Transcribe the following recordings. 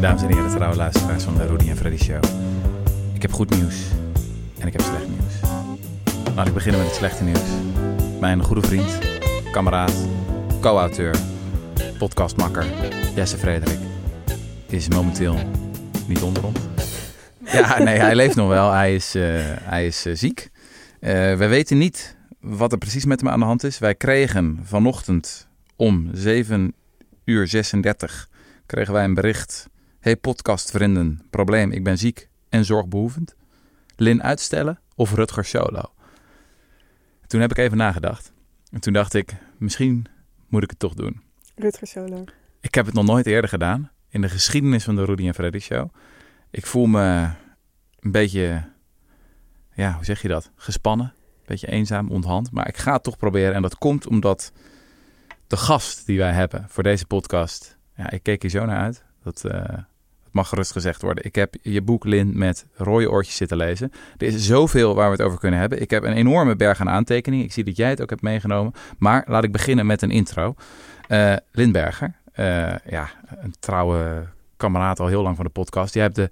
Dames en heren, trouwe luisteraars van de Rudy en Freddy Show. Ik heb goed nieuws en ik heb slecht nieuws. Laat ik beginnen met het slechte nieuws. Mijn goede vriend, kameraad, co-auteur, podcastmakker Jesse Frederik is momenteel niet onder ons. Ja, nee, hij leeft nog wel. Hij is, uh, hij is uh, ziek. Uh, wij weten niet wat er precies met hem aan de hand is. Wij kregen vanochtend om 7 uur 36 kregen wij een bericht. Hey podcastvrienden, probleem, ik ben ziek en zorgbehoevend. Lin uitstellen of Rutger solo? Toen heb ik even nagedacht. En toen dacht ik, misschien moet ik het toch doen. Rutger solo. Ik heb het nog nooit eerder gedaan in de geschiedenis van de Rudy en Freddy Show. Ik voel me een beetje, ja, hoe zeg je dat? Gespannen, een beetje eenzaam, onthand. Maar ik ga het toch proberen. En dat komt omdat de gast die wij hebben voor deze podcast, ja, ik keek hier zo naar uit. Dat, uh, dat mag gerust gezegd worden. Ik heb je boek, Lin, met rode oortjes zitten lezen. Er is zoveel waar we het over kunnen hebben. Ik heb een enorme berg aan aantekeningen. Ik zie dat jij het ook hebt meegenomen. Maar laat ik beginnen met een intro. Uh, Lin Berger, uh, ja, een trouwe kameraad al heel lang van de podcast. Je hebt de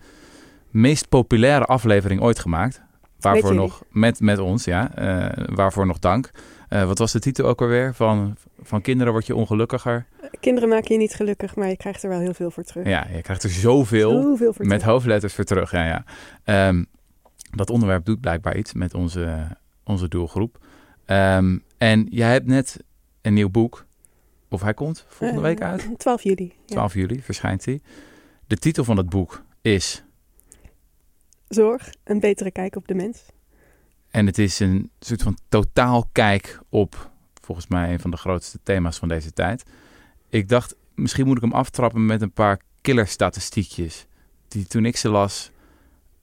meest populaire aflevering ooit gemaakt. Waarvoor nog met, met ons, ja. Uh, waarvoor nog dank. Uh, wat was de titel ook alweer? Van, van kinderen word je ongelukkiger. Kinderen maken je niet gelukkig, maar je krijgt er wel heel veel voor terug. Ja, je krijgt er zoveel, zoveel voor met terug. hoofdletters voor terug. Ja, ja. Um, dat onderwerp doet blijkbaar iets met onze, onze doelgroep. Um, en jij hebt net een nieuw boek. Of hij komt volgende uh, week uit? 12 juli. 12 ja. juli verschijnt hij. De titel van het boek is... Zorg, een betere kijk op de mens. En het is een soort van totaal kijk op, volgens mij, een van de grootste thema's van deze tijd. Ik dacht, misschien moet ik hem aftrappen met een paar killerstatistiekjes. Die toen ik ze las,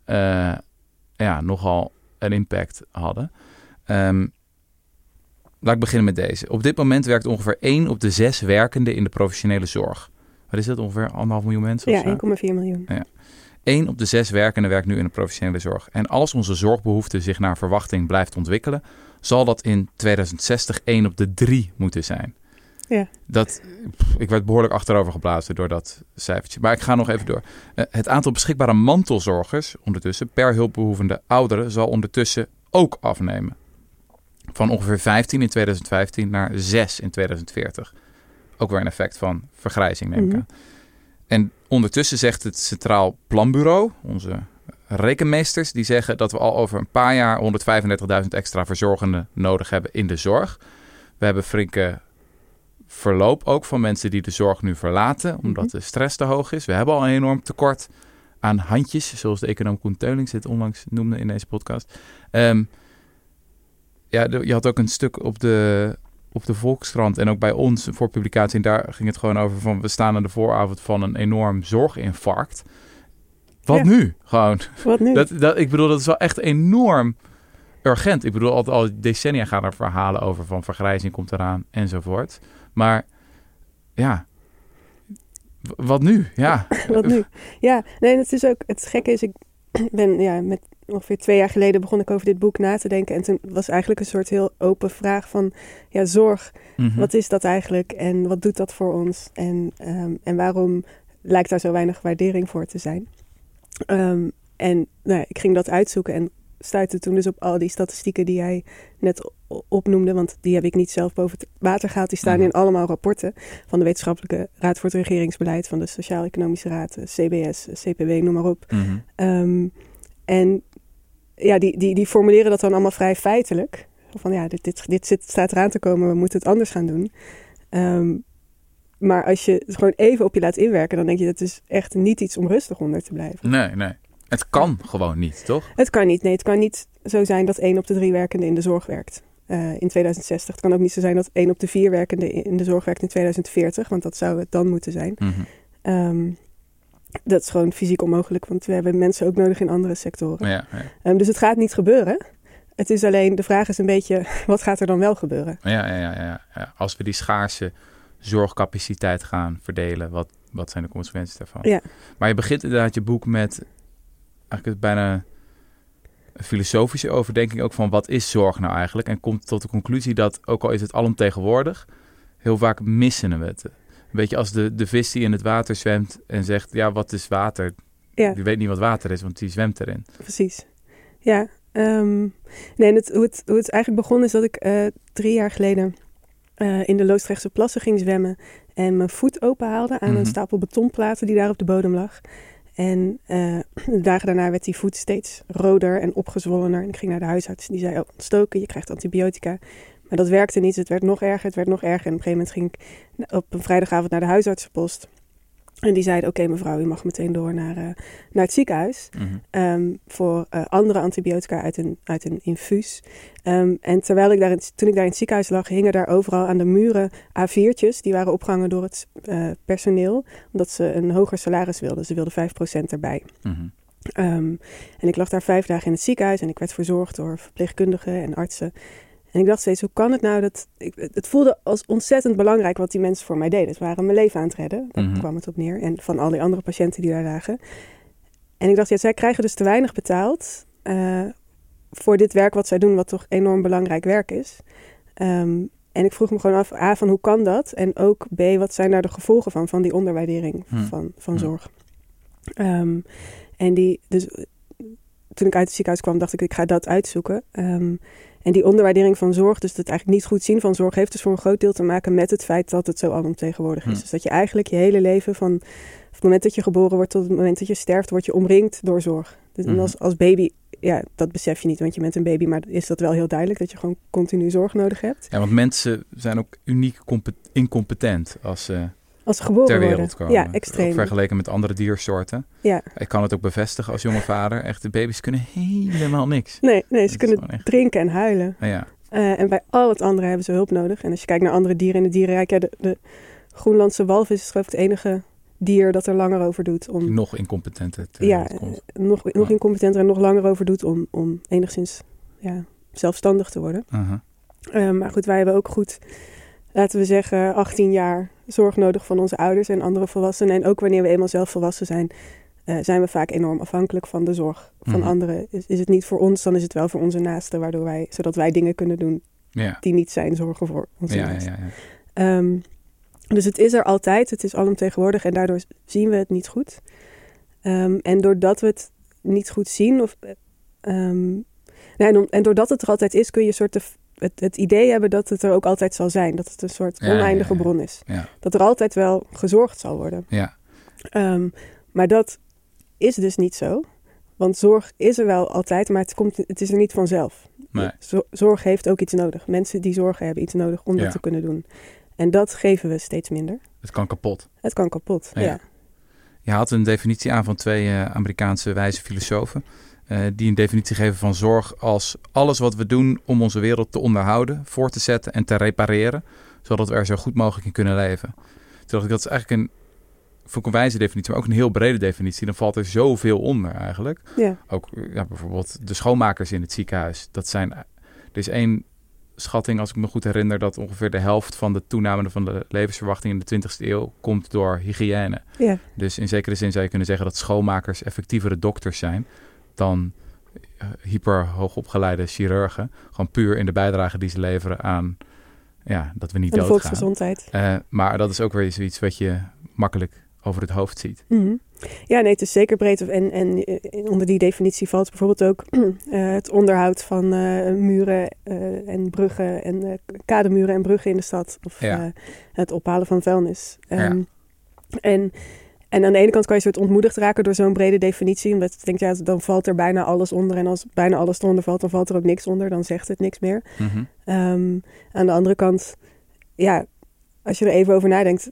uh, ja, nogal een impact hadden. Um, laat ik beginnen met deze. Op dit moment werkt ongeveer 1 op de 6 werkenden in de professionele zorg. Wat is dat? Ongeveer anderhalf miljoen mensen? Ja, 1,4 miljoen. Ja. 1 op de 6 werkenden werkt nu in de professionele zorg. En als onze zorgbehoefte zich naar verwachting blijft ontwikkelen, zal dat in 2060 1 op de 3 moeten zijn. Ja. Dat, pff, ik werd behoorlijk achterover geblazen door dat cijfertje. Maar ik ga nog even door. Uh, het aantal beschikbare mantelzorgers ondertussen per hulpbehoevende ouderen zal ondertussen ook afnemen. Van ongeveer 15 in 2015 naar 6 in 2040. Ook weer een effect van vergrijzing, neem ik Mhm. aan. En ondertussen zegt het Centraal Planbureau, onze rekenmeesters, die zeggen dat we al over een paar jaar 135.000 extra verzorgenden nodig hebben in de zorg. We hebben flinke verloop ook van mensen die de zorg nu verlaten, omdat de stress te hoog is. We hebben al een enorm tekort aan handjes, zoals de econoom Koen Teulings dit onlangs noemde in deze podcast. Um, ja, je had ook een stuk op de, op de Volkskrant en ook bij ons voor publicatie. En daar ging het gewoon over van we staan aan de vooravond van een enorm zorginfarct. Wat Ja. nu? Gewoon. Wat nu? Dat, dat, ik bedoel, dat is wel echt enorm urgent. Ik bedoel, al, al decennia gaan er verhalen over van vergrijzing komt eraan enzovoort. Maar ja, wat nu? Ja, Wat nu? Ja, nee, het is ook. Het gekke is, ik ben ja, met ongeveer twee jaar geleden begon ik over dit boek na te denken. En toen was eigenlijk een soort heel open vraag van ja, zorg. Mhm. Wat is dat eigenlijk en wat doet dat voor ons? En, ehm, en waarom lijkt daar zo weinig waardering voor te zijn? Ehm, en nou, ja, ik ging dat uitzoeken en stuitte toen dus op al die statistieken die jij net opnoemde. Want die heb ik niet zelf boven het water gehaald. Die staan Mhm. in allemaal rapporten van de Wetenschappelijke Raad voor het Regeringsbeleid, van de Sociaal-Economische Raad, CBS, CPW, noem maar op. Mhm. Ehm, en ja, die, die, die formuleren dat dan allemaal vrij feitelijk. Van ja, dit, dit, dit zit, staat eraan te komen, we moeten het anders gaan doen. Ehm, maar als je het gewoon even op je laat inwerken, dan denk je dat is echt niet iets om rustig onder te blijven. Nee, nee. Het kan gewoon niet, toch? Het kan niet. Nee, het kan niet zo zijn dat één op de drie werkenden in de zorg werkt eh, in 2060. Het kan ook niet zo zijn dat één op de vier werkenden in de zorg werkt in 2040, want dat zou het dan moeten zijn. Ehm, dat is gewoon fysiek onmogelijk, want we hebben mensen ook nodig in andere sectoren. Ja, ja. Ehm, dus het gaat niet gebeuren. Het is alleen, de vraag is een beetje, wat gaat er dan wel gebeuren? Ja, ja, ja, ja, ja. Als we die schaarse zorgcapaciteit gaan verdelen, wat, wat zijn de consequenties daarvan? Ja. Maar je begint inderdaad je boek met eigenlijk het bijna een filosofische overdenking ook van wat is zorg nou eigenlijk? En komt tot de conclusie dat, ook al is het alomtegenwoordig, heel vaak missen we het. Beetje als de, de vis die in het water zwemt en zegt, ja, wat is water? Ja. Die weet niet wat water is, want die zwemt erin. Precies. Ja. ehm, nee, en het, hoe, het, hoe het eigenlijk begon is dat ik eh, drie jaar geleden eh, in de Loosdrechtse plassen ging zwemmen. En mijn voet openhaalde aan Mhm. een stapel betonplaten die daar op de bodem lag. En eh, de dagen daarna werd die voet steeds roder en opgezwollener. En ik ging naar de huisarts en die zei, oh, ontstoken, je krijgt antibiotica. Maar dat werkte niet, het werd nog erger, het werd nog erger. En op een gegeven moment ging ik op een vrijdagavond naar de huisartsenpost. En die zeiden, oké mevrouw, u mag meteen door naar, eh, naar het ziekenhuis. Mhm. Ehm, voor eh, andere antibiotica uit een, uit een infuus. Ehm, en terwijl ik daar in, toen ik daar in het ziekenhuis lag, hingen daar overal aan de muren A4'tjes. Die waren opgehangen door het eh, personeel, omdat ze een hoger salaris wilden. Ze wilden 5% erbij. Mhm. Ehm, en ik lag daar vijf dagen in het ziekenhuis en ik werd verzorgd door verpleegkundigen en artsen. En ik dacht steeds, hoe kan het nou dat... Ik, het voelde als ontzettend belangrijk wat die mensen voor mij deden. Ze waren mijn leven aan het redden, daar Mhm. kwam het op neer. En van al die andere patiënten die daar lagen. En ik dacht, ja, zij krijgen dus te weinig betaald eh, voor dit werk wat zij doen, wat toch enorm belangrijk werk is. Ehm, en ik vroeg me gewoon af, A, van hoe kan dat? En ook B, wat zijn daar de gevolgen van, van die onderwaardering Hmm. van, van zorg? Ehm, en die, dus toen ik uit het ziekenhuis kwam, dacht ik, ik ga dat uitzoeken. Ehm, en die onderwaardering van zorg, dus het eigenlijk niet goed zien van zorg, heeft dus voor een groot deel te maken met het feit dat het zo alomtegenwoordig is. Hmm. Dus dat je eigenlijk je hele leven van het moment dat je geboren wordt tot het moment dat je sterft, word je omringd door zorg. Dus, En Mhm. als, als baby, ja, dat besef je niet, want je bent een baby, maar is dat wel heel duidelijk dat je gewoon continu zorg nodig hebt. Ja, want mensen zijn ook uniek compe- incompetent als ze Als geboren ter wereld worden. komen. Ja, Ook extreem. vergeleken met andere diersoorten. Ja. Ik kan het ook bevestigen als jonge vader. Echt, de baby's kunnen helemaal niks. Nee, nee, ze kunnen echt- drinken en huilen. Nou ja, Eh, en bij al het andere hebben ze hulp nodig. En als je kijkt naar andere dieren in het dierenrijk, ja, de, de Groenlandse walvis is geloof ik het enige dier dat er langer over doet om nog incompetenter ter ja, eh, nog, nog incompetenter en nog langer over doet om, om enigszins ja, zelfstandig te worden. Eh, maar goed, wij hebben ook goed, laten we zeggen, 18 jaar zorg nodig van onze ouders en andere volwassenen. En ook wanneer we eenmaal zelf volwassen zijn, eh, zijn we vaak enorm afhankelijk van de zorg van Mhm. anderen. Is, is het niet voor ons, dan is het wel voor onze naasten, waardoor wij, zodat wij dingen kunnen doen die niet zijn zorgen voor onze Ja, ja, naasten. ja, ja. Ehm, dus het is er altijd, het is alomtegenwoordig en daardoor zien we het niet goed. Ehm, en doordat we het niet goed zien, of, ehm, nou, en, en doordat het er altijd is, kun je een soort de, het, het idee hebben dat het er ook altijd zal zijn. Dat het een soort oneindige bron is. Dat er altijd wel gezorgd zal worden. Ja. Ehm, maar dat is dus niet zo. Want zorg is er wel altijd, maar het, komt, het is er niet vanzelf. Nee. Zorg heeft ook iets nodig. Mensen die zorgen hebben iets nodig om Ja. dat te kunnen doen. En dat geven we steeds minder. Het kan kapot. Het kan kapot. Ja. Ja. Je haalt een definitie aan van twee eh, Amerikaanse wijze filosofen. Eh, die een definitie geven van zorg als alles wat we doen om onze wereld te onderhouden, voor te zetten en te repareren. Zodat we er zo goed mogelijk in kunnen leven. Toen dacht ik, dat is eigenlijk een, ik een wijze definitie, maar ook een heel brede definitie. Dan valt er zoveel onder eigenlijk. Ja. Ook ja, bijvoorbeeld de schoonmakers in het ziekenhuis. Dat zijn, er is één schatting, als ik me goed herinner, dat ongeveer de helft van de toename van de levensverwachting in de 20e eeuw komt door hygiëne. Ja. Dus in zekere zin zou je kunnen zeggen dat schoonmakers effectievere dokters zijn dan eh, hyper hoogopgeleide chirurgen. Gewoon puur in de bijdrage die ze leveren aan ja, dat we niet doodgaan. volksgezondheid. Eh, maar dat is ook weer zoiets wat je makkelijk over het hoofd ziet. Mhm. Ja, nee, het is zeker breed. En, en eh, onder die definitie valt bijvoorbeeld ook het onderhoud van muren en bruggen en kademuren en bruggen in de stad. Of Ja. het ophalen van vuilnis. Ja. Ehm, en, en aan de ene kant kan je soort ontmoedigd raken door zo'n brede definitie. Omdat je denkt, ja, dan valt er bijna alles onder. En als bijna alles eronder valt, dan valt er ook niks onder. Dan zegt het niks meer. Mhm. Ehm, aan de andere kant, ja, als je er even over nadenkt,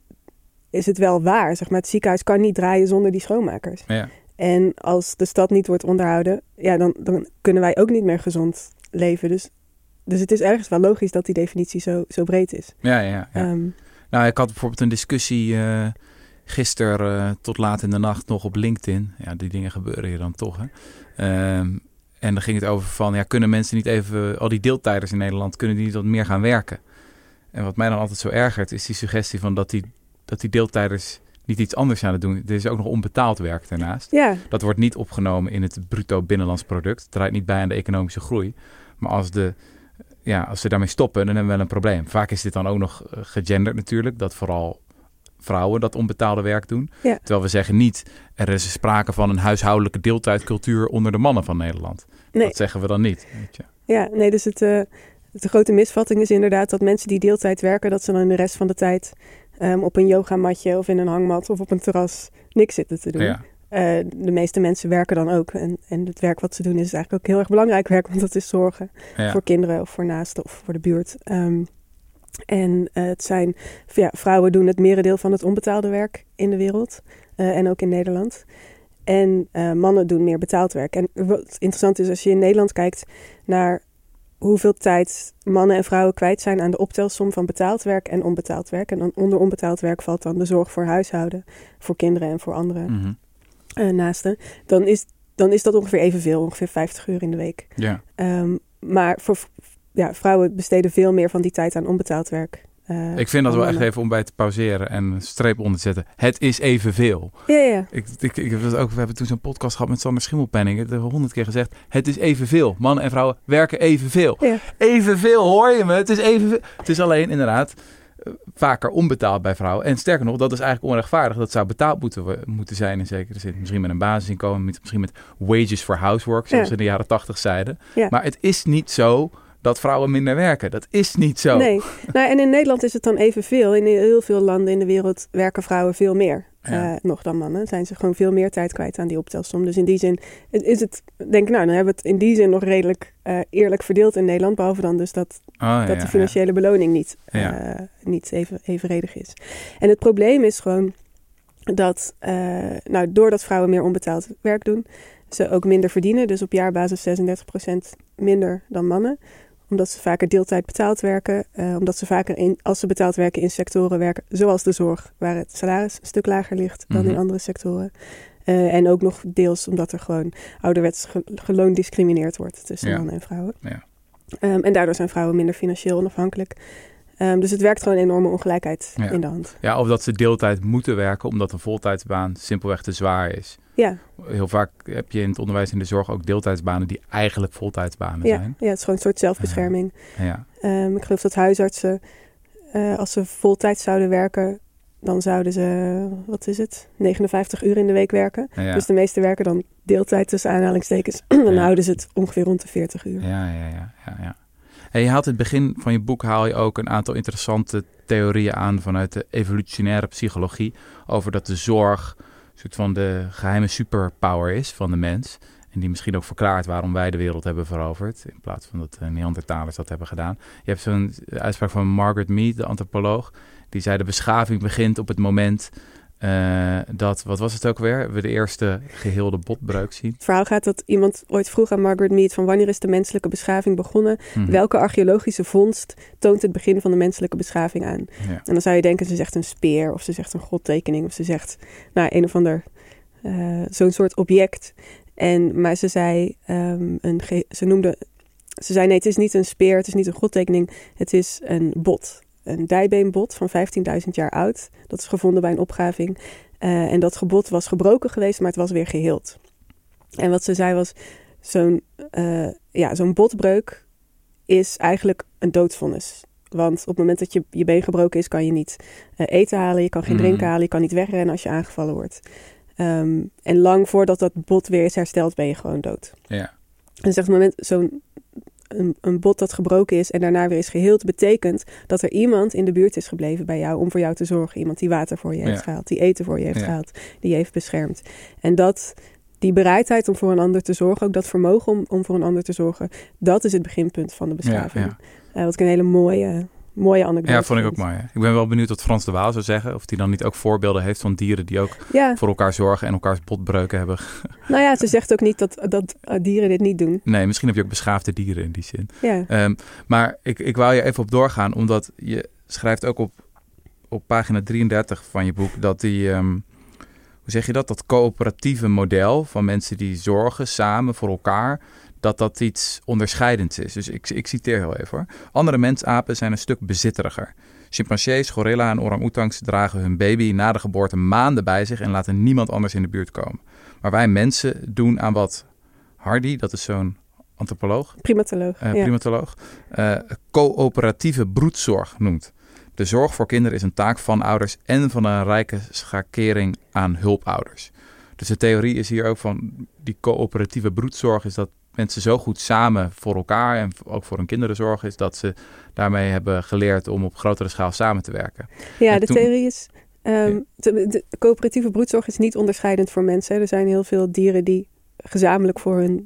is het wel waar. Zeg maar, het ziekenhuis kan niet draaien zonder die schoonmakers. Ja. En als de stad niet wordt onderhouden, ja, dan, dan kunnen wij ook niet meer gezond leven. Dus, dus het is ergens wel logisch dat die definitie zo, zo breed is. Ja, ja, ja. Ehm, Nou, ik had bijvoorbeeld een discussie eh gisteren eh, tot laat in de nacht nog op LinkedIn. Ja, die dingen gebeuren hier dan toch, hè. Ehm, en dan ging het over van, ja, kunnen mensen niet even, al die deeltijders in Nederland, kunnen die niet wat meer gaan werken? En wat mij dan altijd zo ergert, is die suggestie van dat die, dat die deeltijders niet iets anders aan het doen. Er is ook nog onbetaald werk daarnaast. ja, Dat wordt niet opgenomen in het bruto binnenlands product. Het draait niet bij aan de economische groei. Maar als, de, ja, als ze daarmee stoppen, dan hebben we wel een probleem. Vaak is dit dan ook nog eh, gegenderd natuurlijk. Dat vooral vrouwen dat onbetaalde werk doen. Ja. Terwijl we zeggen niet, er is sprake van een huishoudelijke deeltijdcultuur onder de mannen van Nederland. Nee. Dat zeggen we dan niet. Weet je. Ja, nee, dus het, eh, de grote misvatting is inderdaad dat mensen die deeltijd werken, dat ze dan de rest van de tijd ehm, op een yogamatje of in een hangmat of op een terras niks zitten te doen. Ja. Eh, de meeste mensen werken dan ook. En, en het werk wat ze doen is eigenlijk ook heel erg belangrijk werk, want dat is zorgen Ja. voor kinderen of voor naasten of voor de buurt. Ehm, en eh, het zijn, ja, vrouwen doen het merendeel van het onbetaalde werk in de wereld eh, en ook in Nederland. En eh, mannen doen meer betaald werk. En wat interessant is, als je in Nederland kijkt naar hoeveel tijd mannen en vrouwen kwijt zijn aan de optelsom van betaald werk en onbetaald werk. En dan onder onbetaald werk valt dan de zorg voor huishouden, voor kinderen en voor andere eh, naasten. Dan is, dan is dat ongeveer evenveel, ongeveer 50 uur in de week. ja. Ehm, maar voor ja, vrouwen besteden veel meer van die tijd aan onbetaald werk. eh, Ik vind dat wel echt even om bij te pauzeren en een streep onder te zetten. Het is evenveel. Ja, ja, Ik, ik, ik ook, we hebben toen zo'n podcast gehad met Sander Schimmelpenning. Het honderd keer gezegd. Het is evenveel. Mannen en vrouwen werken evenveel. ja. Evenveel, hoor je me? Het is evenveel. Het is alleen inderdaad eh, vaker onbetaald bij vrouwen. En sterker nog, dat is eigenlijk onrechtvaardig. Dat zou betaald moeten, moeten zijn in zekere zin. Misschien met een basisinkomen, misschien met wages for housework, zoals Ja. ze in de jaren tachtig zeiden. Ja. Maar het is niet zo dat vrouwen minder werken. Dat is niet zo. Nee. Nou, en in Nederland is het dan evenveel. In heel veel landen in de wereld werken vrouwen veel meer Ja. eh, nog dan mannen. Zijn ze gewoon veel meer tijd kwijt aan die optelsom. Dus in die zin is het, denk ik, nou, dan hebben we het in die zin nog redelijk eh, eerlijk verdeeld in Nederland. Behalve dan dus dat Oh, dat ja, de financiële beloning niet, eh, niet even, evenredig is. En het probleem is gewoon dat, nou, doordat vrouwen meer onbetaald werk doen, ze ook minder verdienen. Dus op jaarbasis 36% minder dan mannen. Omdat ze vaker deeltijd betaald werken. eh, omdat ze vaker, in, als ze betaald werken, in sectoren werken, zoals de zorg, waar het salaris een stuk lager ligt dan Mhm. in andere sectoren. Eh, en ook nog deels omdat er gewoon ouderwets ge- geloondiscrimineerd wordt tussen Ja. mannen en vrouwen. Ja. Ehm, en daardoor zijn vrouwen minder financieel onafhankelijk. Ehm, dus het werkt gewoon een enorme ongelijkheid Ja. in de hand. Ja, of dat ze deeltijd moeten werken omdat een voltijdsbaan simpelweg te zwaar is. Ja, Heel vaak heb je in het onderwijs en de zorg ook deeltijdsbanen die eigenlijk voltijdsbanen ja, zijn. ja, het is gewoon een soort zelfbescherming. Ja. Ehm, ik geloof dat huisartsen, eh, als ze voltijd zouden werken, dan zouden ze, wat is het, 59 uur in de week werken. Ja. Dus de meeste werken dan deeltijd tussen aanhalingstekens. dan Ja. houden ze het ongeveer rond de 40 uur. Ja, ja, ja, ja, ja. En je haalt in het begin van je boek haal je ook een aantal interessante theorieën aan vanuit de evolutionaire psychologie over dat de zorg soort van de geheime superpower is van de mens. En die misschien ook verklaart waarom wij de wereld hebben veroverd. In plaats van dat de Neandertalers dat hebben gedaan. Je hebt zo'n uitspraak van Margaret Mead, de antropoloog. Die zei de beschaving begint op het moment eh, dat, wat was het ook weer? We de eerste geheelde botbreuk zien. Het verhaal gaat dat iemand ooit vroeg aan Margaret Mead van wanneer is de menselijke beschaving begonnen? Mhm. Welke archeologische vondst toont het begin van de menselijke beschaving aan? Ja. En dan zou je denken, ze zegt een speer of ze zegt een godtekening of ze zegt nou, een of ander eh, zo'n soort object. En, maar ze zei, ehm, een ge- ze noemde, ze zei nee, het is niet een speer, het is niet een godtekening, het is een bot. Een dijbeenbot van 15.000 jaar oud. Dat is gevonden bij een opgraving. Eh, en dat gebot was gebroken geweest, maar het was weer geheeld. En wat ze zei was, zo'n eh, ja, zo'n botbreuk is eigenlijk een doodsvonnis. Want op het moment dat je, je been gebroken is, kan je niet eh, eten halen, je kan geen Mhm. drinken halen, je kan niet wegrennen als je aangevallen wordt. Ehm, en lang voordat dat bot weer is hersteld, ben je gewoon dood. Ja. En zegt op het moment zo'n een, een bot dat gebroken is en daarna weer is geheeld, betekent dat er iemand in de buurt is gebleven bij jou om voor jou te zorgen. Iemand die water voor je heeft Ja. gehaald, die eten voor je heeft Ja. gehaald, die je heeft beschermd. En dat, die bereidheid om voor een ander te zorgen, ook dat vermogen om, om voor een ander te zorgen, dat is het beginpunt van de beschaving. Ja, Eh, wat ik een hele mooie, mooie anekdote Ja, vond ik ook mooi. hè. Ik ben wel benieuwd wat Frans de Waal zou zeggen. Of hij dan niet ook voorbeelden heeft van dieren die ook Ja, voor elkaar zorgen en elkaars botbreuken hebben. nou ja, ze zegt ook niet dat, dat eh, dieren dit niet doen. Nee, misschien heb je ook beschaafde dieren in die zin. Ja, Ehm, maar ik, ik wou je even op doorgaan, omdat je schrijft ook op, op pagina 33 van je boek dat die, ehm, hoe zeg je dat, dat coöperatieve model van mensen die zorgen samen voor elkaar, dat dat iets onderscheidends is. Dus ik, ik citeer heel even hoor. Andere mensapen zijn een stuk bezitteriger. Chimpansees, gorilla en orang-oetangs dragen hun baby na de geboorte maanden bij zich en laten niemand anders in de buurt komen. Maar wij mensen doen aan wat Hardy, dat is zo'n antropoloog, primatoloog. eh, ja. primatoloog, eh, coöperatieve broedzorg noemt. De zorg voor kinderen is een taak van ouders en van een rijke schakering aan hulpouders. Dus de theorie is hier ook van die coöperatieve broedzorg is dat mensen zo goed samen voor elkaar en ook voor hun kinderen zorgen, is dat ze daarmee hebben geleerd om op grotere schaal samen te werken. Ja, de theorie is. Um, de, coöperatieve broedzorg is niet onderscheidend voor mensen. Er zijn heel veel dieren die gezamenlijk voor hun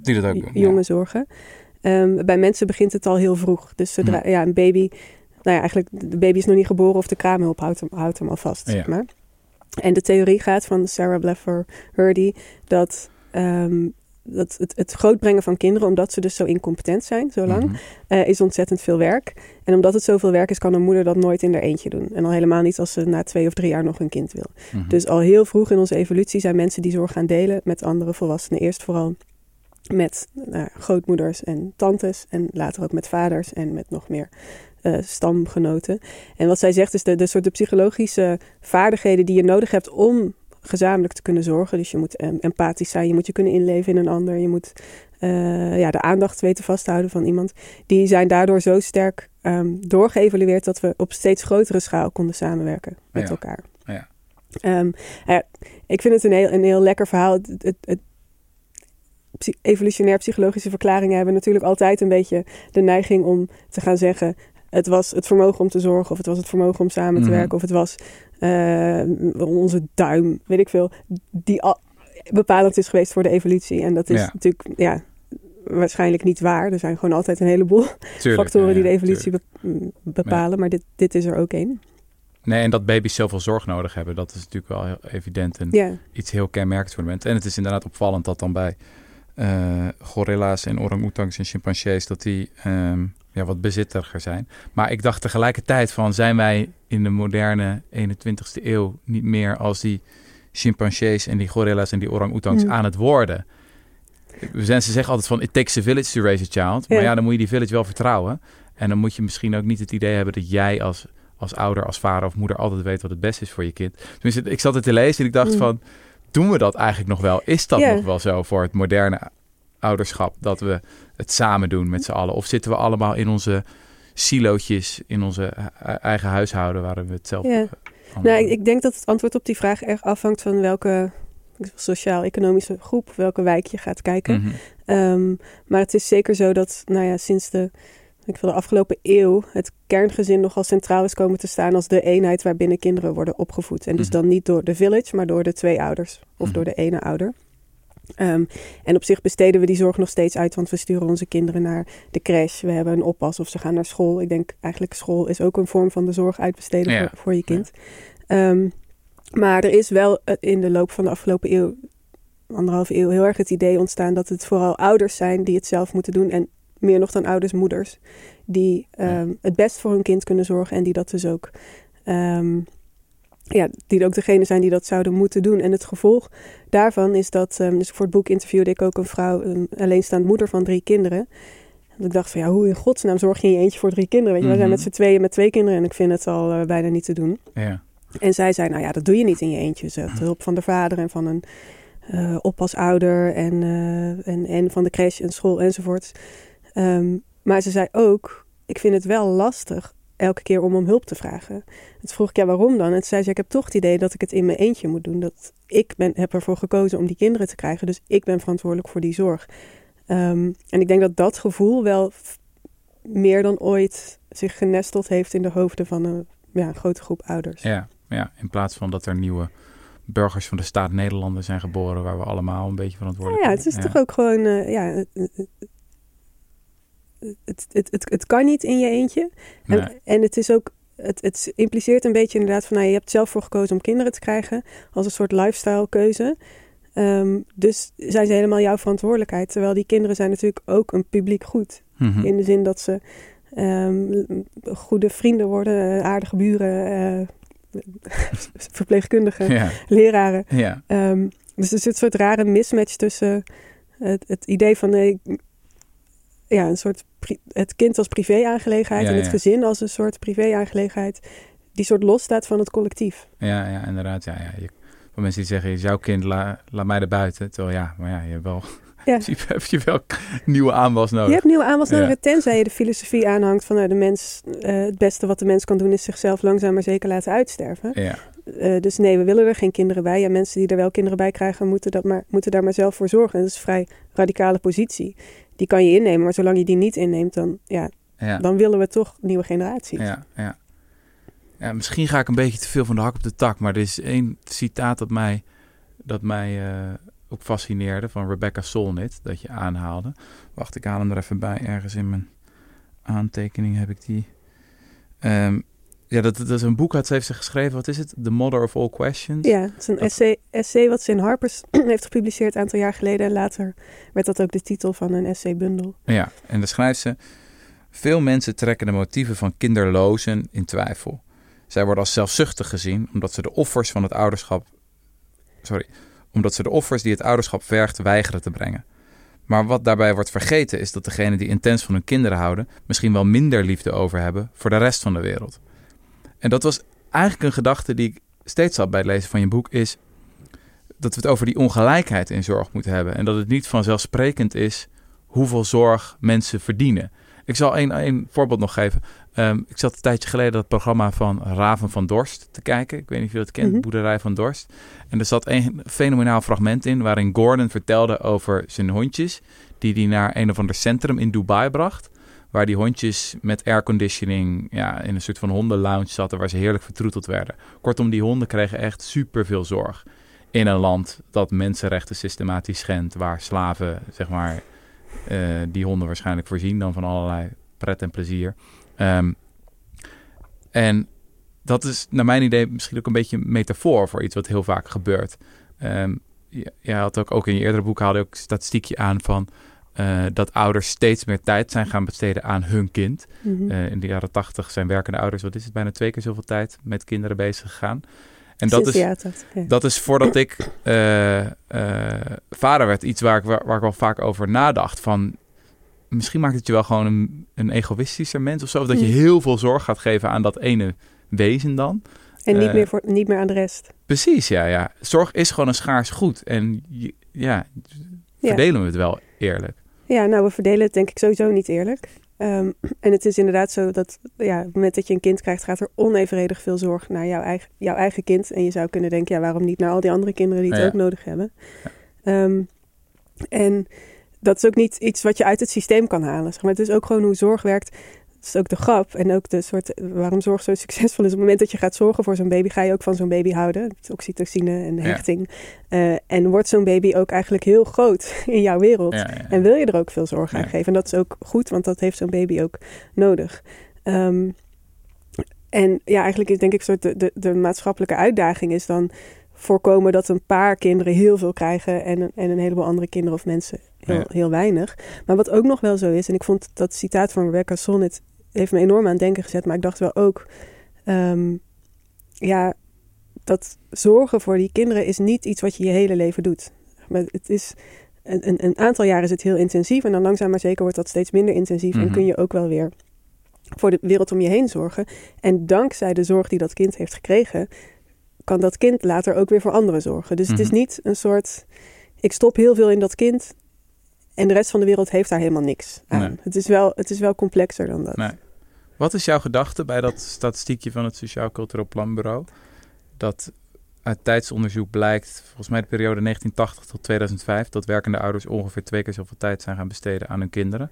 jongen zorgen. Um, bij mensen begint het al heel vroeg. Dus zodra, hm. ja, een baby, nou ja, eigenlijk de baby is nog niet geboren of de kraamhulp houdt hem, houdt hem al vast. Zeg maar. En de theorie gaat van Sarah Bleffer Hurdy dat um, dat het, het grootbrengen van kinderen, omdat ze dus zo incompetent zijn, zo lang, mhm. eh, is ontzettend veel werk. En omdat het zoveel werk is, kan een moeder dat nooit in haar eentje doen. En al helemaal niet als ze na twee of drie jaar nog een kind wil. Mhm. Dus al heel vroeg in onze evolutie zijn mensen die zorg gaan delen met andere volwassenen. Eerst vooral met nou, grootmoeders en tantes en later ook met vaders en met nog meer uh, stamgenoten. En wat zij zegt is de, de soort de psychologische vaardigheden die je nodig hebt om gezamenlijk te kunnen zorgen. Dus je moet um, empathisch zijn, je moet je kunnen inleven in een ander, je moet uh, ja, de aandacht weten vasthouden van iemand. Die zijn daardoor zo sterk um, doorgeëvalueerd dat we op steeds grotere schaal konden samenwerken met elkaar. Ja. Um, ja, ik vind het een heel, een heel lekker verhaal. Het, het, het evolutionair psychologische verklaringen hebben natuurlijk altijd een beetje de neiging om te gaan zeggen: het was het vermogen om te zorgen, of het was het vermogen om samen te mhm. werken, of het was onze duim, weet ik veel, die al bepalend is geweest voor de evolutie. En dat is natuurlijk ja, waarschijnlijk niet waar. Er zijn gewoon altijd een heleboel factoren die de evolutie bepalen, maar dit, dit is er ook één. Nee, en dat baby's zoveel zorg nodig hebben, dat is natuurlijk wel heel evident en iets heel kenmerkends voor de mensen. En het is inderdaad opvallend dat dan bij uh, gorilla's en orang-oetangs en chimpansees dat die um, ja, wat bezitteriger zijn. Maar ik dacht tegelijkertijd van, zijn wij in de moderne 21ste eeuw niet meer als die chimpansees en die gorilla's en die orang-oetangs mm. aan het worden? We zijn, ze zeggen altijd van, it takes a village to raise a child. Maar ja. dan moet je die village wel vertrouwen. En dan moet je misschien ook niet het idee hebben dat jij als, als ouder, als vader of moeder altijd weet wat het beste is voor je kind. Tenminste, ik zat het te lezen en ik dacht mm. van, doen we dat eigenlijk nog wel? Is dat nog wel zo voor het moderne ouderschap? Dat we het samen doen met z'n allen? Of zitten we allemaal in onze silootjes, in onze eigen huishouden waar we het zelf... Ja. Uh, nou, ik, denk dat het antwoord op die vraag erg afhangt van welke sociaal-economische groep, welke wijk je gaat kijken. Mhm. Ehm, maar het is zeker zo dat, nou ja, sinds de, ik wil de afgelopen eeuw het kerngezin nogal centraal is komen te staan als de eenheid waarbinnen kinderen worden opgevoed. En dus mhm. dan niet door de village, maar door de twee ouders of mhm. door de ene ouder. Ehm, en op zich besteden we die zorg nog steeds uit, want we sturen onze kinderen naar de crash. We hebben een oppas of ze gaan naar school. Ik denk eigenlijk school is ook een vorm van de zorg uitbesteden voor, voor, je kind. Ehm, maar er is wel eh, in de loop van de afgelopen eeuw, anderhalve eeuw, heel erg het idee ontstaan dat het vooral ouders zijn die het zelf moeten doen. En meer nog dan ouders, moeders, die ehm, het best voor hun kind kunnen zorgen en die dat dus ook ja, die ook degene zijn die dat zouden moeten doen. En het gevolg daarvan is dat, um, dus voor het boek interviewde ik ook een vrouw, een alleenstaand moeder van drie kinderen. En ik dacht van ja, hoe in godsnaam zorg je in je eentje voor drie kinderen? Weet je, we zijn mhm. met z'n tweeën met twee kinderen en ik vind het al uh, bijna niet te doen. Ja. En zij zei, nou ja, dat doe je niet in je eentje. Ze had hulp van de vader en van een uh, oppasouder en, en, en van de crash en school enzovoort. Um, maar ze zei ook, ik vind het wel lastig elke keer om om hulp te vragen. Toen vroeg ik, ja, waarom dan? En toen zei ze, ik heb toch het idee dat ik het in mijn eentje moet doen. Dat ik ben, heb ervoor gekozen om die kinderen te krijgen. Dus ik ben verantwoordelijk voor die zorg. Um, en ik denk dat dat gevoel wel meer dan ooit zich genesteld heeft in de hoofden van een, ja, een grote groep ouders. Ja, ja, in plaats van dat er nieuwe burgers van de staat Nederlanden zijn geboren, waar we allemaal een beetje verantwoordelijk zijn. Ja, het is toch ook gewoon, uh, ja, het, het, het, het kan niet in je eentje. En, en het is ook het, het, impliceert een beetje inderdaad van nou, je hebt zelf voor gekozen om kinderen te krijgen als een soort lifestyle keuze. Um, dus zijn ze helemaal jouw verantwoordelijkheid. Terwijl die kinderen zijn natuurlijk ook een publiek goed. Mm In de zin dat ze um, goede vrienden worden, aardige buren, uh, verpleegkundigen, leraren. Um, dus er zit een soort rare mismatch tussen het, het idee van nee, ja, een soort het kind als privé-aangelegenheid en het gezin als een soort privé-aangelegenheid die soort los staat van het collectief. Ja, ja inderdaad. Ja, ja. Je, voor mensen die zeggen, jouw kind, la, laat mij er buiten. Terwijl ja, maar ja, je hebt wel Ja. Heb je wel nieuwe aanwas nodig. Je hebt nieuwe aanwas nodig, Ja. tenzij je de filosofie aanhangt van nou, de mens, eh, het beste wat de mens kan doen is zichzelf langzaam maar zeker laten uitsterven. Ja, Eh, dus nee, we willen er geen kinderen bij. Ja, mensen die er wel kinderen bij krijgen, moeten, dat maar, moeten daar maar zelf voor zorgen. Dat is een vrij radicale positie. Die kan je innemen, maar zolang je die niet inneemt, dan, ja, ja, dan willen we toch nieuwe generaties. ja, ja. ja. Misschien ga ik een beetje te veel van de hak op de tak, maar er is één citaat dat mij, dat mij eh, ook fascineerde van Rebecca Solnit, dat je aanhaalde. Wacht, ik haal hem er even bij. Ergens in mijn aantekening heb ik die. Ehm, ja, dat, dat is een boek, had ze heeft ze geschreven. Wat is het? The Mother of All Questions. Ja, het is een Dat- essay, essay wat ze in Harper's heeft gepubliceerd een aantal jaar geleden. En later werd dat ook de titel van een essaybundel. Ja, en dan schrijft ze... Veel mensen trekken de motieven van kinderlozen in twijfel. Zij worden als zelfzuchtig gezien omdat ze de offers van het ouderschap... Sorry, omdat ze de offers die het ouderschap vergt weigeren te brengen. Maar wat daarbij wordt vergeten is dat degenen die intens van hun kinderen houden... misschien wel minder liefde over hebben voor de rest van de wereld. En dat was eigenlijk een gedachte die ik steeds had bij het lezen van je boek... is dat we het over die ongelijkheid in zorg moeten hebben. En dat het niet vanzelfsprekend is hoeveel zorg mensen verdienen. Ik zal één, één voorbeeld nog geven. Ehm, ik zat een tijdje geleden dat programma van Raven van Dorst te kijken. Ik weet niet of je dat kent, Mhm. Boerderij van Dorst. En er zat een fenomenaal fragment in waarin Gordon vertelde over zijn hondjes... die hij naar een of ander centrum in Dubai bracht... waar die hondjes met airconditioning ja, in een soort van hondenlounge zaten... waar ze heerlijk vertroeteld werden. Kortom, die honden kregen echt superveel zorg in een land dat mensenrechten systematisch schendt, waar slaven, zeg maar, eh, die honden waarschijnlijk voorzien dan van allerlei pret en plezier. Ehm, en dat is naar mijn idee misschien ook een beetje een metafoor voor iets wat heel vaak gebeurt. Ehm je, had ook, ook in je eerdere boek haalde ook statistiekje aan van eh, dat ouders steeds meer tijd zijn gaan besteden aan hun kind. Mhm. Eh, in de jaren tachtig zijn werkende ouders, wat is het, bijna twee keer zoveel tijd met kinderen bezig gegaan. En dat is, de jaren 80, ja. dat is voordat ik eh, vader werd, iets waar ik, waar, waar ik wel vaak over nadacht. Van, misschien maakt het je wel gewoon een, een egoïstischer mens of zo. Of dat je Mm. heel veel zorg gaat geven aan dat ene wezen dan. En niet, meer voor, niet meer aan de rest. Precies, ja, ja. Zorg is gewoon een schaars goed. En Ja. verdelen we het wel eerlijk. Ja, nou, we verdelen het denk ik sowieso niet eerlijk. Ehm, en het is inderdaad zo dat ja, op het moment dat je een kind krijgt, gaat er onevenredig veel zorg naar jouw eigen, jouw eigen kind. En je zou kunnen denken, ja, waarom niet naar al die andere kinderen die het Ja. ook nodig hebben? Ehm, en dat is ook niet iets wat je uit het systeem kan halen. Zeg maar. Het is ook gewoon hoe zorg werkt. Het is ook de grap en ook de soort waarom zorg zo succesvol is. Op het moment dat je gaat zorgen voor zo'n baby, ga je ook van zo'n baby houden. Oxytocine en hechting. Eh, en wordt zo'n baby ook eigenlijk heel groot in jouw wereld. Ja, ja, ja. En wil je er ook veel zorg aan geven. En dat is ook goed, want dat heeft zo'n baby ook nodig. Ehm, en ja, eigenlijk is denk ik soort de, de, de maatschappelijke uitdaging is dan voorkomen dat een paar kinderen heel veel krijgen en, een- en een heleboel andere kinderen of mensen heel, Ja. heel weinig. Maar wat ook nog wel zo is, en ik vond dat citaat van Rebecca Solnit heeft me enorm aan het denken gezet, maar ik dacht wel ook, ehm, ja, dat zorgen voor die kinderen is niet iets wat je je hele leven doet. Maar het is een, een, aantal jaren is het heel intensief en dan langzaam maar zeker wordt dat steeds minder intensief en Mhm. kun je ook wel weer voor de wereld om je heen zorgen. En dankzij de zorg die dat kind heeft gekregen, kan dat kind later ook weer voor anderen zorgen. Dus het is Mhm. niet een soort, ik stop heel veel in dat kind en de rest van de wereld heeft daar helemaal niks aan. Nee. Het, is wel, het is wel complexer dan dat. Nee. Wat is jouw gedachte bij dat statistiekje van het Sociaal Cultureel Planbureau? Dat uit tijdsonderzoek blijkt, volgens mij de periode 1980 tot 2005, dat werkende ouders ongeveer twee keer zoveel tijd zijn gaan besteden aan hun kinderen.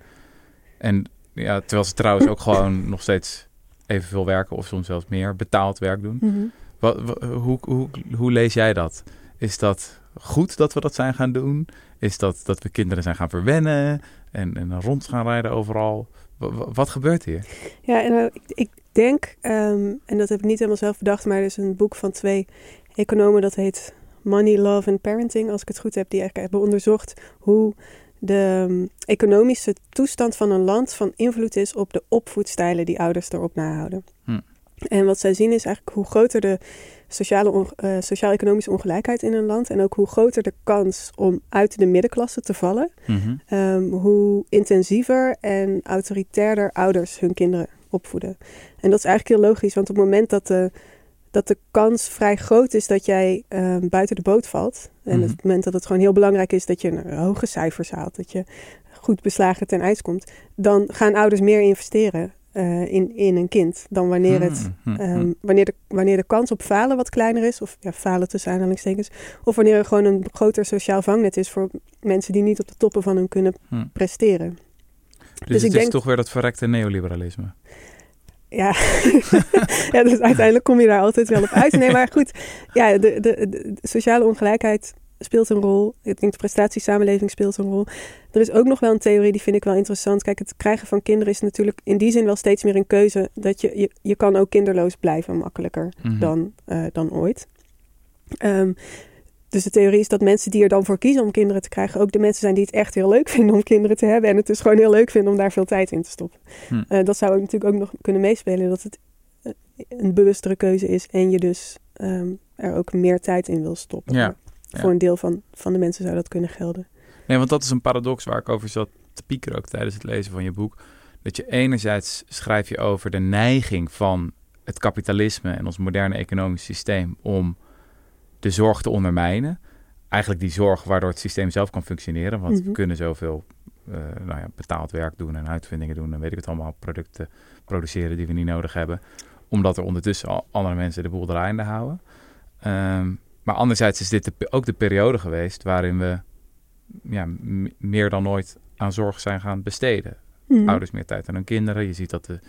En ja, terwijl ze trouwens ook gewoon nog steeds evenveel werken of soms zelfs meer betaald werk doen. Mhm. Wat, wa- hoe, hoe, hoe lees jij dat? Is dat goed dat we dat zijn gaan doen? Is dat dat we kinderen zijn gaan verwennen en, en rond gaan rijden overal? Wa- wa- wat gebeurt hier? Ja, en eh, ik, ik denk, ehm, en dat heb ik niet helemaal zelf bedacht, maar er is een boek van twee economen dat heet Money, Love and Parenting, als ik het goed heb, die eigenlijk hebben onderzocht hoe de ehm, economische toestand van een land van invloed is op de opvoedstijlen die ouders erop nahouden. Hm. En wat zij zien is eigenlijk hoe groter de sociale eh, sociaal-economische ongelijkheid in een land en ook hoe groter de kans om uit de middenklasse te vallen, Mhm. Ehm, hoe intensiever en autoritairder ouders hun kinderen opvoeden. En dat is eigenlijk heel logisch, want op het moment dat de, dat de kans vrij groot is dat jij ehm, buiten de boot valt. En Mhm. op het moment dat het gewoon heel belangrijk is dat je een hoge cijfers haalt, dat je goed beslagen ten ijs komt, dan gaan ouders meer investeren eh, in, in een kind dan wanneer het Hmm, hmm, Ehm, hmm. wanneer, de, wanneer de kans op falen wat kleiner is, of ja, falen tussen aanhalingstekens, of wanneer er gewoon een groter sociaal vangnet is voor mensen die niet op de toppen van hun kunnen Hmm. presteren. Dus, dus het ik is denk- toch weer dat verrekte neoliberalisme. Ja. ja, dus uiteindelijk kom je daar altijd wel op uit. Nee, maar goed, ja, de, de, de sociale ongelijkheid speelt een rol. Ik denk de prestatiesamenleving speelt een rol. Er is ook nog wel een theorie, die vind ik wel interessant. Kijk, het krijgen van kinderen is natuurlijk in die zin wel steeds meer een keuze. Dat je, je, je kan ook kinderloos blijven makkelijker. Mhm. dan, eh, dan ooit. Ehm, dus de theorie is dat mensen die er dan voor kiezen om kinderen te krijgen, ook de mensen zijn die het echt heel leuk vinden om kinderen te hebben. En het dus gewoon heel leuk vinden om daar veel tijd in te stoppen. Hm. Eh, dat zou ook natuurlijk ook nog kunnen meespelen dat het eh, een bewustere keuze is en je dus ehm, er ook meer tijd in wil stoppen. Ja, ja. Voor een deel van, van de mensen zou dat kunnen gelden. Nee, want dat is een paradox waar ik over zat te piekeren ook tijdens het lezen van je boek. Dat je enerzijds schrijf je over de neiging van het kapitalisme en ons moderne economisch systeem om de zorg te ondermijnen. Eigenlijk die zorg waardoor het systeem zelf kan functioneren. Want we Mhm. kunnen zoveel eh, nou ja, betaald werk doen en uitvindingen doen en weet ik het allemaal, producten produceren die we niet nodig hebben. Omdat er ondertussen al andere mensen de boel draaiende houden. Ehm, maar anderzijds is dit de ook de periode geweest waarin we ja, meer dan ooit aan zorg zijn gaan besteden. Mhm. Ouders meer tijd aan hun kinderen. Je ziet dat de,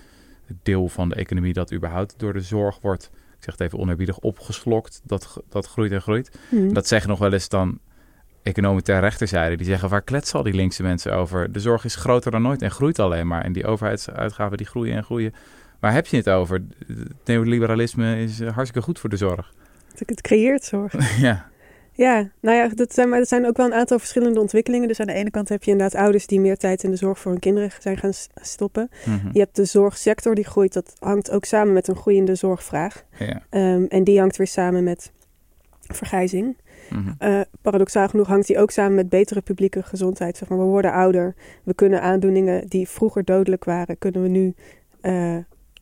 het deel van de economie dat überhaupt door de zorg wordt, ik zeg het even onerbiedig, opgeslokt. Dat, dat groeit en groeit. Mhm. Dat zeggen nog wel eens dan economen ter rechterzijde. Die zeggen, waar kletsen al die linkse mensen over? De zorg is groter dan ooit en groeit alleen maar. En die overheidsuitgaven die groeien en groeien. Waar heb je het over? Het neoliberalisme is eh, hartstikke goed voor de zorg. Het, het creëert zorg. ja. Ja, nou ja, dat zijn, maar er zijn ook wel een aantal verschillende ontwikkelingen. Dus aan de ene kant heb je inderdaad ouders die meer tijd in de zorg voor hun kinderen zijn gaan stoppen. Mhm. Je hebt de zorgsector die groeit. Dat hangt ook samen met een groeiende zorgvraag. ja. Ehm, en die hangt weer samen met vergrijzing. Mhm. Eh, paradoxaal genoeg hangt die ook samen met betere publieke gezondheid. Zeg maar, we worden ouder. We kunnen aandoeningen die vroeger dodelijk waren, kunnen we nu eh,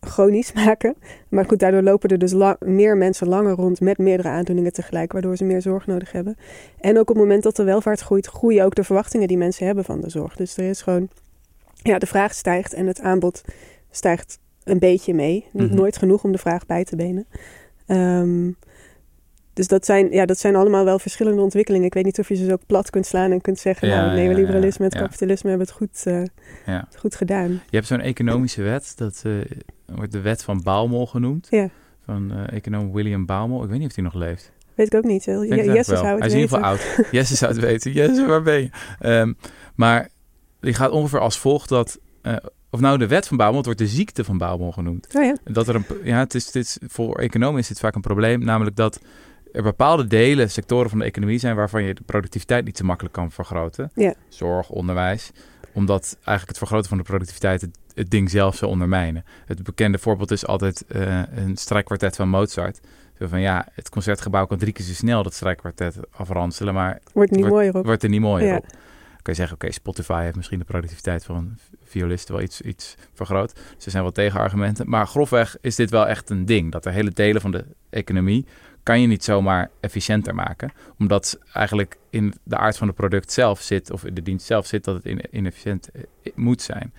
chronisch maken. Maar goed, daardoor lopen er dus la- meer mensen langer rond met meerdere aandoeningen tegelijk, waardoor ze meer zorg nodig hebben. En ook op het moment dat de welvaart groeit, groeien ook de verwachtingen die mensen hebben van de zorg. Dus er is gewoon, ja, de vraag stijgt en het aanbod stijgt een beetje mee. Niet Mhm. nooit genoeg om de vraag bij te benen. Ehm, dus dat zijn, ja, dat zijn allemaal wel verschillende ontwikkelingen. Ik weet niet of je ze zo plat kunt slaan en kunt zeggen... Ja, nou, neoliberalisme en ja, het ja. kapitalisme hebben het goed, eh, goed gedaan. Je hebt zo'n economische wet, dat eh, wordt de wet van Baumol genoemd. Ja. Van eh, econoom William Baumol. Ik weet niet of hij nog leeft. Weet ik ook niet. Jesse zou het Hij is in ieder weten. geval oud. Jesse zou het weten. Jesse, waar ben je? Ehm, maar die gaat ongeveer als volgt dat... eh, of nou, de wet van Baumol, het wordt de ziekte van Baumol genoemd. Oh ja. Dat er een, ja, het is, is, voor economen is dit vaak een probleem. Namelijk dat er bepaalde delen, sectoren van de economie zijn... waarvan je de productiviteit niet zo makkelijk kan vergroten. Ja. Zorg, onderwijs. Omdat eigenlijk het vergroten van de productiviteit... het, het ding zelf zou ondermijnen. Het bekende voorbeeld is altijd eh, een strijkkwartet van Mozart. Zo van ja, het concertgebouw kan drie keer zo snel dat strijkkwartet afranselen... maar Wordt niet Wordt- mooier op. wordt er niet mooier Ja. op. Dan kun je zeggen, oké, Spotify heeft misschien de productiviteit van violisten wel iets, iets vergroot. Dus er zijn wel tegenargumenten. Maar grofweg is dit wel echt een ding. Dat er hele delen van de economie kan je niet zomaar efficiënter maken. Omdat eigenlijk in de aard van het product zelf zit, of in de dienst zelf zit, dat het in- inefficiënt eh, moet zijn.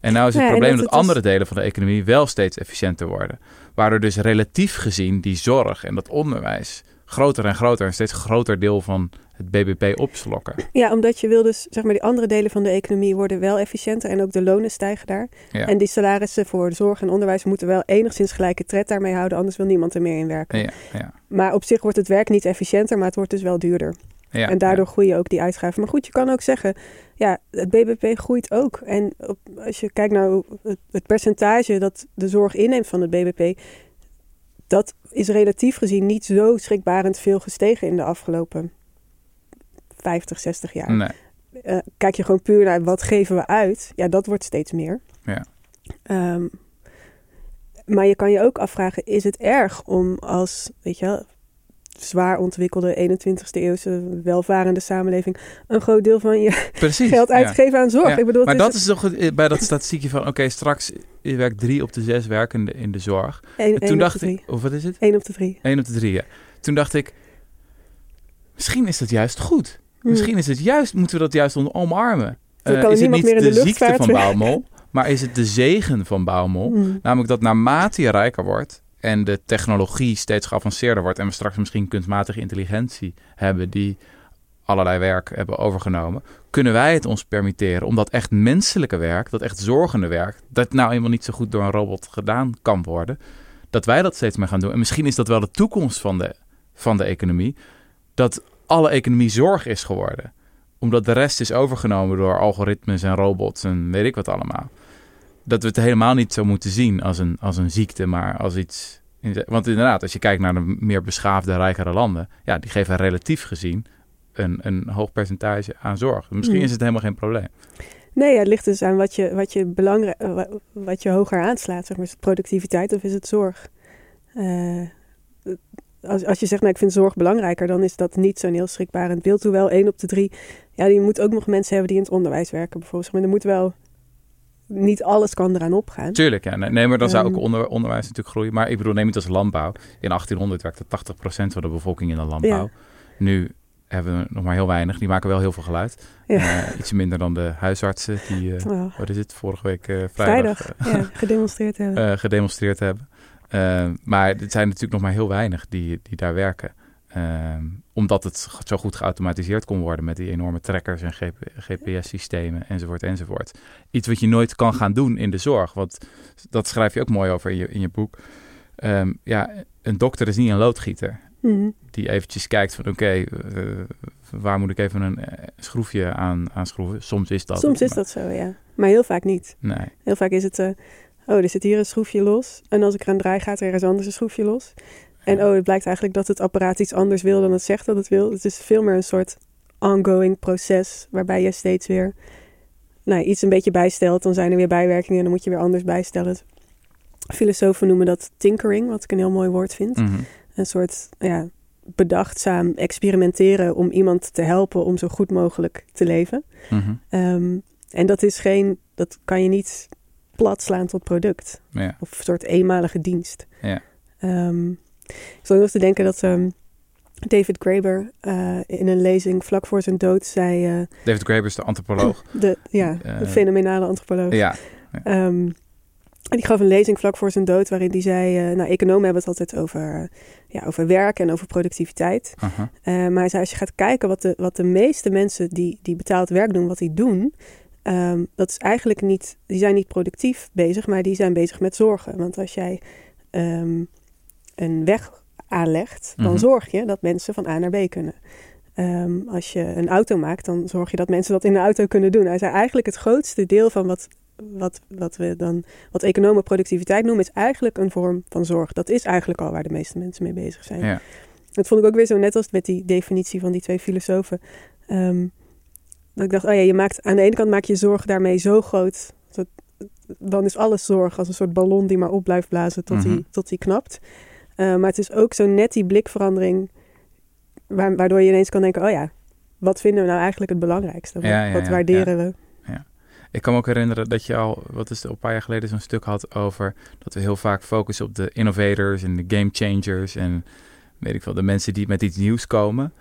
En nou is het Ja, en probleem dat dat, het dus- andere delen van de economie wel steeds efficiënter worden. Waardoor dus relatief gezien die zorg en dat onderwijs groter en groter, een steeds groter deel van het BBP opslokken. Ja, omdat je wil dus, zeg maar, die andere delen van de economie worden wel efficiënter en ook de lonen stijgen daar. Ja. En die salarissen voor zorg en onderwijs moeten wel enigszins gelijke tred daarmee houden, anders wil niemand er meer in werken. Ja, ja, Maar op zich wordt het werk niet efficiënter, maar het wordt dus wel duurder. Ja, en daardoor groeien ook die uitgaven. Maar goed, je kan ook zeggen, ja, het BBP groeit ook. En op, als je kijkt naar het percentage dat de zorg inneemt van het BBP, dat is relatief gezien niet zo schrikbarend veel gestegen in de afgelopen 50, 60 jaar. Nee. Eh, kijk je gewoon puur naar wat geven we uit, ja, dat wordt steeds meer. Ja. Ehm, maar je kan je ook afvragen, is het erg om als, weet je wel, zwaar ontwikkelde 21ste eeuwse welvarende samenleving een groot deel van je Precies. geld ja. uitgeven aan zorg. Ja, Ik bedoel, maar dat is toch het- bij dat statistiekje van, oké, straks werkt drie op de zes werkende in de zorg. En toen dacht ik, of wat is het? Eén op de drie. Eén op de drie, ja. Toen dacht ik, misschien is dat juist goed. Hmm. Misschien is het juist, moeten we dat juist om- omarmen. Eh, kan is het niet meer in de, de ziekte van. Baumol, maar is het de zegen van Baumol? Hmm. Namelijk dat naarmate je rijker wordt en de technologie steeds geavanceerder wordt en we straks misschien kunstmatige intelligentie hebben die allerlei werk hebben overgenomen, kunnen wij het ons permitteren om dat echt menselijke werk, dat echt zorgende werk, dat nou eenmaal niet zo goed door een robot gedaan kan worden, dat wij dat steeds meer gaan doen. En misschien is dat wel de toekomst van de, van de economie, dat alle economie zorg is geworden. Omdat de rest is overgenomen door algoritmes en robots en weet ik wat allemaal dat we het helemaal niet zo moeten zien als een, als een ziekte, maar als iets. Want inderdaad, als je kijkt naar de meer beschaafde, rijkere landen, ja, die geven relatief gezien een, een hoog percentage aan zorg. Misschien Mm. is het helemaal geen probleem. Nee, ja, het ligt dus aan wat je, wat je, belangrijk, wa- wat je hoger aanslaat. Zeg maar. Is het productiviteit of is het zorg? Eh, als, als je zegt, nou, ik vind zorg belangrijker, dan is dat niet zo'n heel schrikbarend beeld. Hoewel één op de drie, ja, je moet ook nog mensen hebben die in het onderwijs werken bijvoorbeeld. Maar er moet wel, niet alles kan eraan opgaan. Tuurlijk, ja. Nee, maar dan zou ook Ehm. onder, onderwijs natuurlijk groeien. Maar ik bedoel, neem het als landbouw. In 1800 werkte 80% van de bevolking in de landbouw. Ja. Nu hebben we nog maar heel weinig. Die maken wel heel veel geluid. Ja. Eh, iets minder dan de huisartsen die, eh, Oh, wat is het, vorige week eh, vrijdag, vrijdag, ja, gedemonstreerd hebben. gedemonstreerd hebben. Maar het zijn natuurlijk nog maar heel weinig die, die daar werken. Ehm, omdat het zo goed geautomatiseerd kon worden met die enorme trekkers en GPS-systemen enzovoort enzovoort. Iets wat je nooit kan gaan doen in de zorg. Want dat schrijf je ook mooi over in je, in je boek. Ehm, ja, een dokter is niet een loodgieter. Mhm. Die eventjes kijkt van oké, eh, waar moet ik even een eh, schroefje aan, aan schroeven. Soms is dat. Soms is maar- dat zo, ja. Maar heel vaak niet. Nee. Heel vaak is het, eh, oh, er zit hier een schroefje los. En als ik eraan draai, gaat er ergens anders een schroefje los. En oh, het blijkt eigenlijk dat het apparaat iets anders wil dan het zegt dat het wil. Het is veel meer een soort ongoing proces waarbij je steeds weer nou, iets een beetje bijstelt. Dan zijn er weer bijwerkingen en dan moet je weer anders bijstellen. Filosofen noemen dat tinkering, wat ik een heel mooi woord vind. Mhm. Een soort ja, bedachtzaam experimenteren om iemand te helpen om zo goed mogelijk te leven. Mhm. Ehm, en dat is geen, dat kan je niet plat slaan tot product. Ja. Of een soort eenmalige dienst. Ja. Ehm, ik zat nog te denken dat ehm, David Graeber eh, in een lezing vlak voor zijn dood zei... eh, David Graeber is de antropoloog. de, ja, Eh, de fenomenale antropoloog. ja. Ehm, en die gaf een lezing vlak voor zijn dood waarin die zei... nou, economen hebben het altijd over, ja, over werk en over productiviteit. Eh, maar hij zei, als je gaat kijken wat de, wat de meeste mensen die, die betaald werk doen, wat die doen, ehm, dat is eigenlijk niet, die zijn niet productief bezig, maar die zijn bezig met zorgen. Want als jij een weg aanlegt, dan Mhm. zorg je dat mensen van A naar B kunnen. Ehm, als je een auto maakt, dan zorg je dat mensen dat in de auto kunnen doen. Hij zei eigenlijk het grootste deel van wat, wat, wat we dan, wat economen productiviteit noemen, is eigenlijk een vorm van zorg. Dat is eigenlijk al waar de meeste mensen mee bezig zijn. Ja. Dat vond ik ook weer zo net als met die definitie van die twee filosofen. Ehm, dat ik dacht, oh ja, je maakt, aan de ene kant maak je zorg daarmee zo groot. Dat, dan is alles zorg als een soort ballon die maar op blijft blazen tot, Mhm. die, tot die knapt. Eh, maar het is ook zo net die blikverandering waar- waardoor je ineens kan denken, oh ja, wat vinden we nou eigenlijk het belangrijkste? Wat, Ja, ja, wat ja, waarderen we? Ik kan me ook herinneren dat je al, wat is het, een paar jaar geleden zo'n stuk had over dat we heel vaak focussen op de innovators en de game changers en weet ik veel, de mensen die met iets nieuws komen.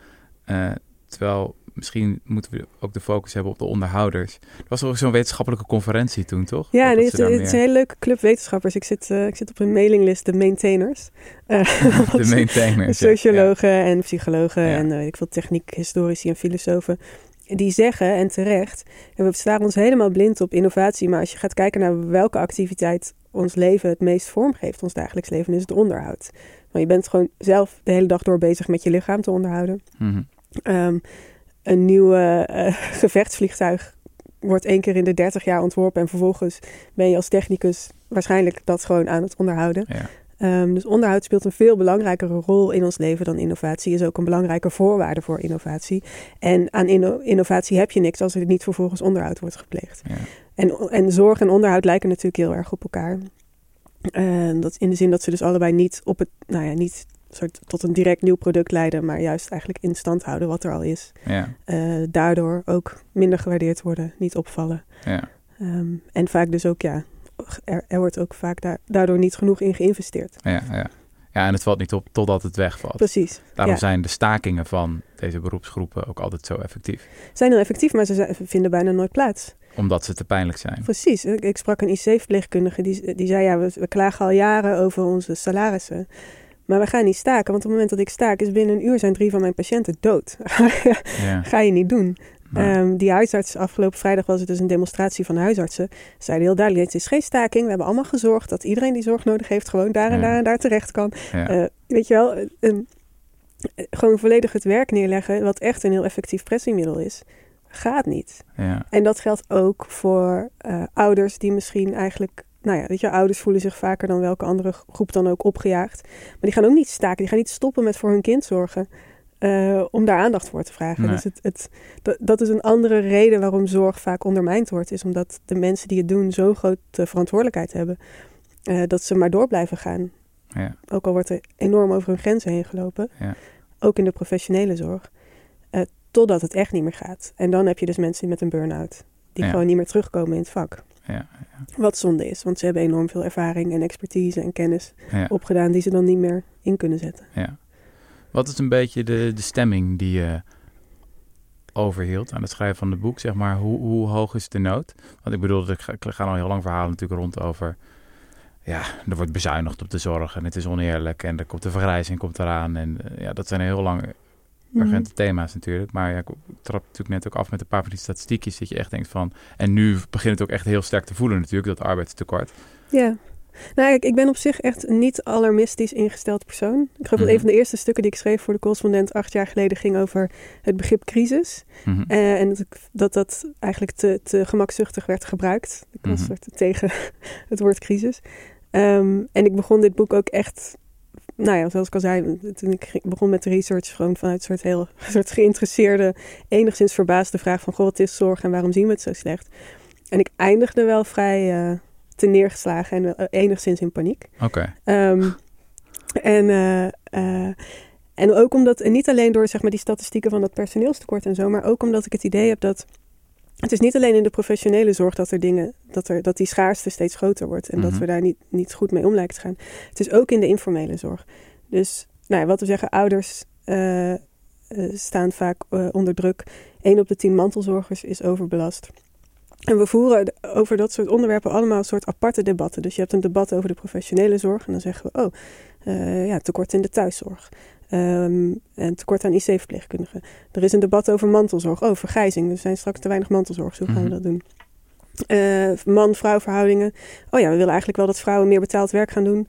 Eh, terwijl misschien moeten we ook de focus hebben op de onderhouders. Er was ook zo'n wetenschappelijke conferentie toen, toch? Ja, het, is een hele leuke club wetenschappers. Ik zit, eh, ik zit op een mailinglist, de maintainers. Eh, de maintainers. ja. sociologen en psychologen Ja. en eh, ik veel techniek, historici en filosofen. Die zeggen, en terecht, en we staan ons helemaal blind op innovatie. Maar als je gaat kijken naar welke activiteit ons leven het meest vormgeeft, ons dagelijks leven, is het onderhoud. Want je bent gewoon zelf de hele dag door bezig met je lichaam te onderhouden. Ehm, een nieuw eh, gevechtsvliegtuig wordt één keer in de 30 jaar ontworpen. En vervolgens ben je als technicus waarschijnlijk dat gewoon aan het onderhouden. Ja. Ehm, dus onderhoud speelt een veel belangrijkere rol in ons leven dan innovatie. Is ook een belangrijke voorwaarde voor innovatie. En aan inno- innovatie heb je niks als er niet vervolgens onderhoud wordt gepleegd. Ja. En, en zorg en onderhoud lijken natuurlijk heel erg op elkaar. En dat in de zin dat ze dus allebei niet op het, nou ja, niet soort tot een direct nieuw product leiden, maar juist eigenlijk in stand houden wat er al is. Ja, Eh, daardoor ook minder gewaardeerd worden, niet opvallen. ja, Ehm, en vaak dus ook, ja, er, er wordt ook vaak da- daardoor niet genoeg in geïnvesteerd. ja, ja. Ja, en het valt niet op totdat het wegvalt. Precies. Daarom ja. zijn de stakingen van deze beroepsgroepen ook altijd zo effectief. Zijn heel effectief, maar ze zijn- vinden bijna nooit plaats. Omdat ze te pijnlijk zijn. Precies. Ik, ik sprak een IC-verpleegkundige die, die zei: Ja, we, we klagen al jaren over onze salarissen. Maar we gaan niet staken, want op het moment dat ik staak, is binnen een uur zijn drie van mijn patiënten dood. Ja. Ga je niet doen. Ehm, die huisarts, afgelopen vrijdag was het dus een demonstratie van de huisartsen. Zeiden heel duidelijk: Het is geen staking. We hebben allemaal gezorgd dat iedereen die zorg nodig heeft, gewoon daar en Ja. daar en daar terecht kan. Eh, weet je wel, gewoon volledig het werk neerleggen, wat echt een heel effectief pressiemiddel is, gaat niet. ja. En dat geldt ook voor eh, ouders die misschien eigenlijk, nou ja, weet je, ouders voelen zich vaker dan welke andere groep dan ook opgejaagd. Maar die gaan ook niet staken, die gaan niet stoppen met voor hun kind zorgen. eh, om daar aandacht voor te vragen. Nee. Dus het, het, dat, dat is een andere reden waarom zorg vaak ondermijnd wordt. Is omdat de mensen die het doen zo'n grote verantwoordelijkheid hebben. eh, dat ze maar door blijven gaan. ja. Ook al wordt er enorm over hun grenzen heen gelopen. Ja. Ook in de professionele zorg. eh, totdat het echt niet meer gaat. En dan heb je dus mensen met een burn-out. Die Ja. gewoon niet meer terugkomen in het vak. Ja. Wat zonde is. Want ze hebben enorm veel ervaring en expertise en kennis ja. opgedaan. Die ze dan niet meer in kunnen zetten. Ja. Wat is een beetje de, de stemming die je overhield aan het schrijven van het boek? Zeg maar, hoe, hoe hoog is de nood? Want ik bedoel, ik ga, ik ga al heel lang verhalen natuurlijk rond over... Ja, er wordt bezuinigd op de zorg en het is oneerlijk. En er komt de vergrijzing komt eraan. En eh, ja, dat zijn heel lang Mhm. Urgente thema's natuurlijk. Maar ja, ik trap natuurlijk net ook af met een paar van die statistiekjes... dat je echt denkt van... En nu begint het ook echt heel sterk te voelen natuurlijk, dat arbeidstekort. Ja. Nou, ik, ik ben op zich echt een niet alarmistisch ingesteld persoon. Ik geloof dat Mhm. een van de eerste stukken die ik schreef voor de correspondent acht jaar geleden ging over het begrip crisis. Mhm. Eh, en dat, ik- dat dat eigenlijk te, te gemakzuchtig werd gebruikt. Ik was Mhm. soort tegen het woord crisis. Ehm, en ik begon dit boek ook echt, nou ja, zoals ik al zei, toen ik begon met de research, gewoon vanuit een soort heel een soort geïnteresseerde, enigszins verbaasde vraag van, goh, wat is zorg en waarom zien we het zo slecht? En ik eindigde wel vrij uh, te neergeslagen en uh, enigszins in paniek. Oké. Okay. Um, en, uh, en ook omdat, en niet alleen door zeg maar, die statistieken van dat personeelstekort en zo, maar ook omdat ik het idee heb dat het is niet alleen in de professionele zorg dat er dingen, dat, er, dat die schaarste steeds groter wordt en mm -hmm. dat we daar niet, niet goed mee om lijken te gaan. Het is ook in de informele zorg. Dus nou ja, wat we zeggen, ouders uh, staan vaak uh, onder druk. Eén op de tien mantelzorgers is overbelast. En we voeren over dat soort onderwerpen allemaal een soort aparte debatten. Dus je hebt een debat over de professionele zorg en dan zeggen we, oh, ja, tekort in de thuiszorg. Um, en tekort aan IC-verpleegkundigen. Er is een debat over mantelzorg. Oh, vergrijzing. Er zijn straks te weinig mantelzorg. Hoe gaan we dat doen? Uh, Man-vrouw verhoudingen. Oh ja, we willen eigenlijk wel dat vrouwen meer betaald werk gaan doen.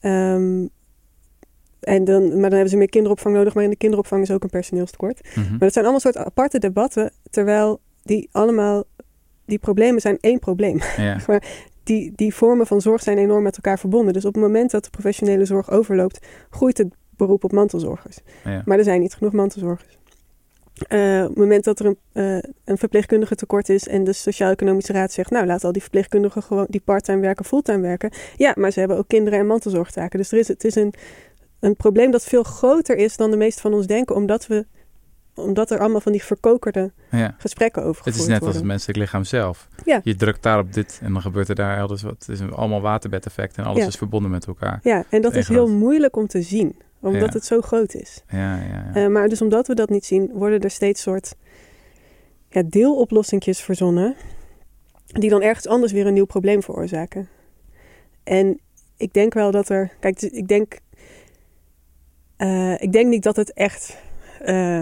Um, en dan, maar dan hebben ze meer kinderopvang nodig. Maar in de kinderopvang is ook een personeelstekort. Mhm. Mm -hmm. Maar dat zijn allemaal soort aparte debatten. Terwijl die allemaal, die problemen zijn één probleem. Ja. maar die, die vormen van zorg zijn enorm met elkaar verbonden. Dus op het moment dat de professionele zorg overloopt, groeit het beroep op mantelzorgers. Ja. Maar er zijn niet genoeg mantelzorgers. Uh, op het moment dat er een, uh, een verpleegkundige tekort is en de Sociaal-Economische Raad zegt, nou laat al die verpleegkundigen gewoon die parttime werken, fulltime werken. Ja, maar ze hebben ook kinderen en mantelzorgtaken. Dus er is, het is een, een probleem dat veel groter is dan de meeste van ons denken, omdat we omdat er allemaal van die verkokerde ja. gesprekken over Het is net als het menselijk lichaam zelf. Ja. Je drukt daar op dit en dan gebeurt er daar elders wat. Het is een, allemaal waterbedeffect en alles ja. is verbonden met elkaar. Ja, en dat is heel moeilijk om te zien, omdat ja. het zo groot is. Ja, ja, ja. Uh, maar dus omdat we dat niet zien, worden er steeds soort ja, deeloplossingjes verzonnen, die dan ergens anders weer een nieuw probleem veroorzaken. En ik denk wel dat er, kijk, ik denk, uh, ik denk niet dat het echt. Uh,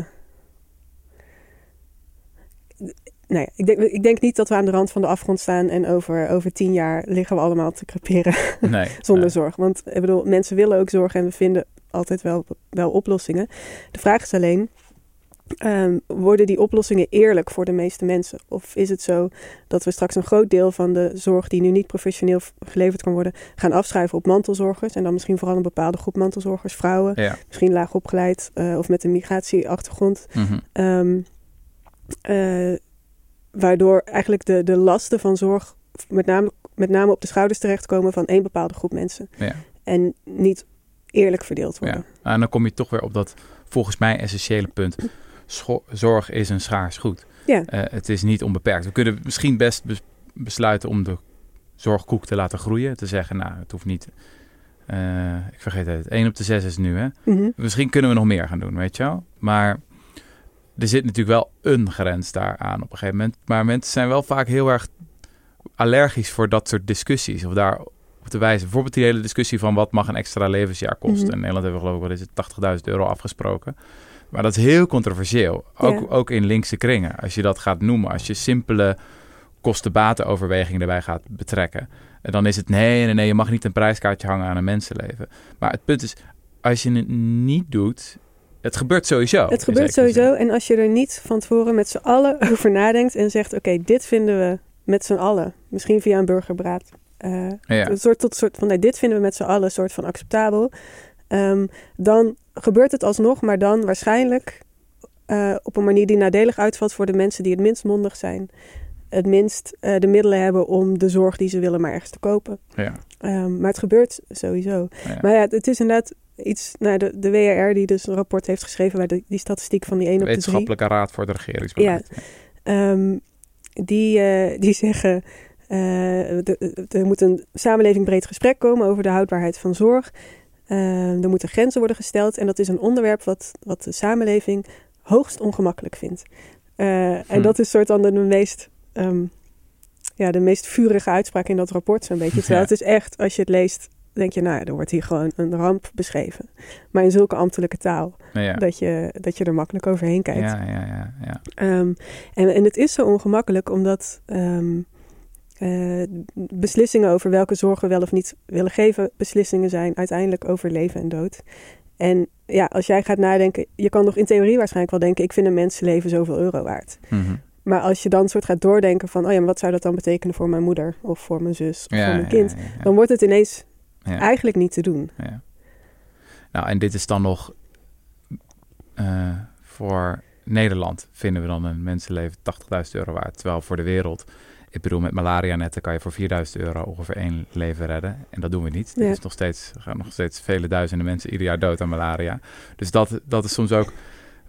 nee, ik denk, ik denk niet dat we aan de rand van de afgrond staan en over, over tien jaar liggen we allemaal te creperen nee, zonder nee. zorg. Want ik bedoel, mensen willen ook zorg en we vinden altijd wel, wel oplossingen. De vraag is alleen, um, worden die oplossingen eerlijk voor de meeste mensen? Of is het zo dat we straks een groot deel van de zorg die nu niet professioneel geleverd kan worden, gaan afschuiven op mantelzorgers en dan misschien vooral een bepaalde groep mantelzorgers, vrouwen, ja. misschien laag opgeleid uh, of met een migratieachtergrond. Mm -hmm. um, uh, waardoor eigenlijk de, de lasten van zorg met name, met name op de schouders terechtkomen van één bepaalde groep mensen. Ja. En niet eerlijk verdeeld worden. Ja. En dan kom je toch weer op dat volgens mij essentiële punt. zorg is een schaars goed. Ja. Uh, het is niet onbeperkt. We kunnen misschien best besluiten om de zorgkoek te laten groeien. Te zeggen, nou, het hoeft niet... Uh, ik vergeet het. 1 op de 6 is nu, hè? Mm -hmm. Misschien kunnen we nog meer gaan doen, weet je wel? Maar er zit natuurlijk wel een grens daaraan op een gegeven moment. Maar mensen zijn wel vaak heel erg allergisch voor dat soort discussies. Of daar te wijzen. Bijvoorbeeld die hele discussie van wat mag een extra levensjaar kosten. Mhm. In Nederland hebben we geloof ik is het 80.000 euro afgesproken. Maar dat is heel controversieel. Ook, Ja. ook in linkse kringen. Als je dat gaat noemen. Als je simpele kosten-baten-overwegingen erbij gaat betrekken. En dan is het nee, nee, nee, je mag niet een prijskaartje hangen aan een mensenleven. Maar het punt is, als je het niet doet, het gebeurt sowieso. Het gebeurt sowieso. En als je er niet van tevoren met z'n allen over nadenkt en zegt: Oké, dit vinden we met z'n allen. Misschien via een burgerberaad. Eh. Ja. Een soort tot soort van: nee, dit vinden we met z'n allen een soort van acceptabel. Ehm, dan gebeurt het alsnog, maar dan waarschijnlijk eh, op een manier die nadelig uitvalt voor de mensen die het minst mondig zijn. Het minst eh, de middelen hebben om de zorg die ze willen maar ergens te kopen. Ja. Ehm, maar het gebeurt sowieso. Ja. Maar ja, het is inderdaad iets. Nou, de, de WRR die dus een rapport heeft geschreven bij de, die statistiek van die 1 op de 3. Wetenschappelijke Raad voor het Regeringsbeleid. Ehm, die, die zeggen. Eh, er moet een samenleving breed gesprek komen over de houdbaarheid van zorg. Ehm, er moeten grenzen worden gesteld. En dat is een onderwerp wat, wat de samenleving hoogst ongemakkelijk vindt. Eh, En Hm. dat is soort dan de meest. ehm, ja, de meest vurige uitspraak in dat rapport, zo'n beetje. Terwijl Ja. het is echt, als je het leest, denk je, nou ja, er wordt hier gewoon een ramp beschreven. Maar in zulke ambtelijke taal. Ja. dat, je, dat je er makkelijk overheen kijkt. Ja, ja, ja, ja. Ehm, en, en het is zo ongemakkelijk omdat ehm, eh, beslissingen over welke zorg we wel of niet willen geven, beslissingen zijn uiteindelijk over leven en dood. En ja, als jij gaat nadenken, je kan nog in theorie waarschijnlijk wel denken, ik vind een mensenleven zoveel euro waard. Mhm. Maar als je dan soort gaat doordenken van, oh ja, maar wat zou dat dan betekenen voor mijn moeder of voor mijn zus of Ja, voor mijn kind, ja, ja. dan wordt het ineens eigenlijk niet te doen. Ja. Nou, en dit is dan nog eh, voor Nederland vinden we dan een mensenleven 80.000 euro waard. Terwijl voor de wereld, ik bedoel met malaria netten kan je voor 4.000 euro ongeveer één leven redden. En dat doen we niet. Ja. Er is nog steeds, er gaan nog steeds vele duizenden mensen ieder jaar dood aan malaria. Dus dat, dat is soms ook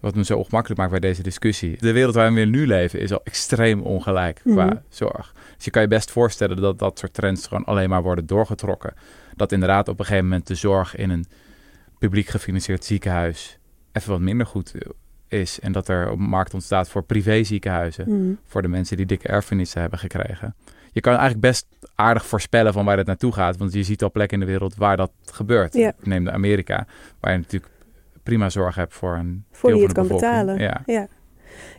wat me zo ongemakkelijk maakt bij deze discussie. De wereld waarin we nu leven is al extreem ongelijk qua Mhm. zorg. Dus je kan je best voorstellen dat dat soort trends gewoon alleen maar worden doorgetrokken. Dat inderdaad op een gegeven moment de zorg in een publiek gefinancierd ziekenhuis even wat minder goed is. En dat er een markt ontstaat voor privéziekenhuizen. Mm. Voor de mensen die dikke erfenissen hebben gekregen. Je kan eigenlijk best aardig voorspellen van waar het naartoe gaat. Want je ziet al plekken in de wereld waar dat gebeurt. Ja. Neem de Amerika, waar je natuurlijk prima zorg hebt voor een Voor deel het kan de bevolking. betalen. Ja. Ja,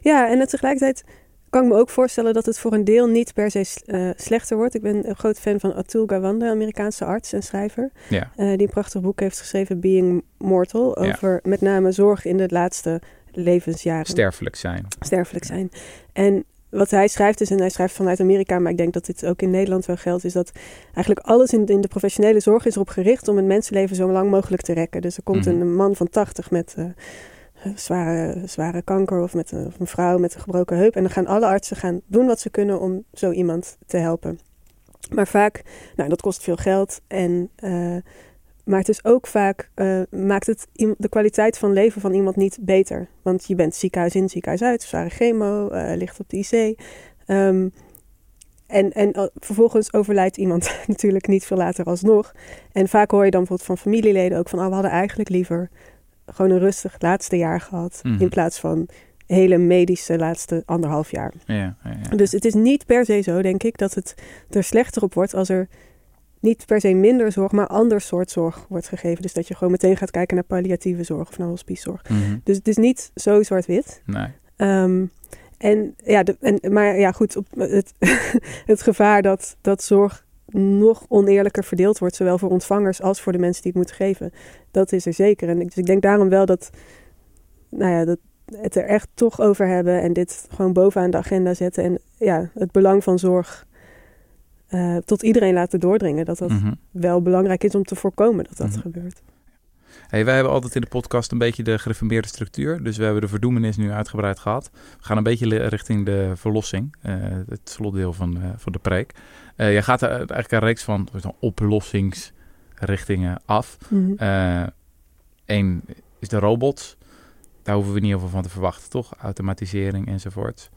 ja en het tegelijkertijd kan ik me ook voorstellen dat het voor een deel niet per se eh, slechter wordt. Ik ben een groot fan van Atul Gawande, Amerikaanse arts en schrijver. Ja. eh, die een prachtig boek heeft geschreven, Being Mortal. Ja. Over met name zorg in de laatste levensjaren. sterfelijk zijn. sterfelijk zijn. En wat hij schrijft is, en hij schrijft vanuit Amerika, maar ik denk dat dit ook in Nederland wel geldt, is dat eigenlijk alles in, in de professionele zorg is erop gericht om het mensenleven zo lang mogelijk te rekken. Dus er komt Mhm. een man van 80 met eh, zware, zware kanker of met een, of een vrouw met een gebroken heup. En dan gaan alle artsen gaan doen wat ze kunnen om zo iemand te helpen. Maar vaak, nou, dat kost veel geld. En, eh, maar het is ook vaak, eh, maakt het de kwaliteit van leven van iemand niet beter. Want je bent ziekenhuis in, ziekenhuis uit, zware chemo, eh, ligt op de IC. Ehm, en, en eh, vervolgens overlijdt iemand natuurlijk niet veel later alsnog. En vaak hoor je dan bijvoorbeeld van familieleden ook van... oh, we hadden eigenlijk liever gewoon een rustig laatste jaar gehad... Mhm. in plaats van hele medische laatste anderhalf jaar. Ja, ja, ja. Dus het is niet per se zo, denk ik, dat het er slechter op wordt... als er niet per se minder zorg, maar ander soort zorg wordt gegeven. Dus dat je gewoon meteen gaat kijken naar palliatieve zorg of naar hospicezorg. Mhm. Dus het is niet zo zwart-wit. Nee. Ehm, en ja, de, en, maar ja, goed, op het, het gevaar dat, dat zorg nog oneerlijker verdeeld wordt, zowel voor ontvangers als voor de mensen die het moeten geven, dat is er zeker. En ik, dus ik denk daarom wel dat, nou ja, dat het er echt toch over hebben en dit gewoon bovenaan de agenda zetten en ja, het belang van zorg eh, tot iedereen laten doordringen. Dat dat Mhm. wel belangrijk is om te voorkomen dat dat Mhm. gebeurt. Hey, wij hebben altijd in de podcast een beetje de gereformeerde structuur. Dus we hebben de verdoemenis nu uitgebreid gehad. We gaan een beetje richting de verlossing. eh, het slotdeel van, eh, van de preek. Je gaat er eigenlijk een reeks van een richtingen af. Mhm. Eén is de robots. Daar hoeven we niet heel veel van te verwachten, toch? Automatisering enzovoort.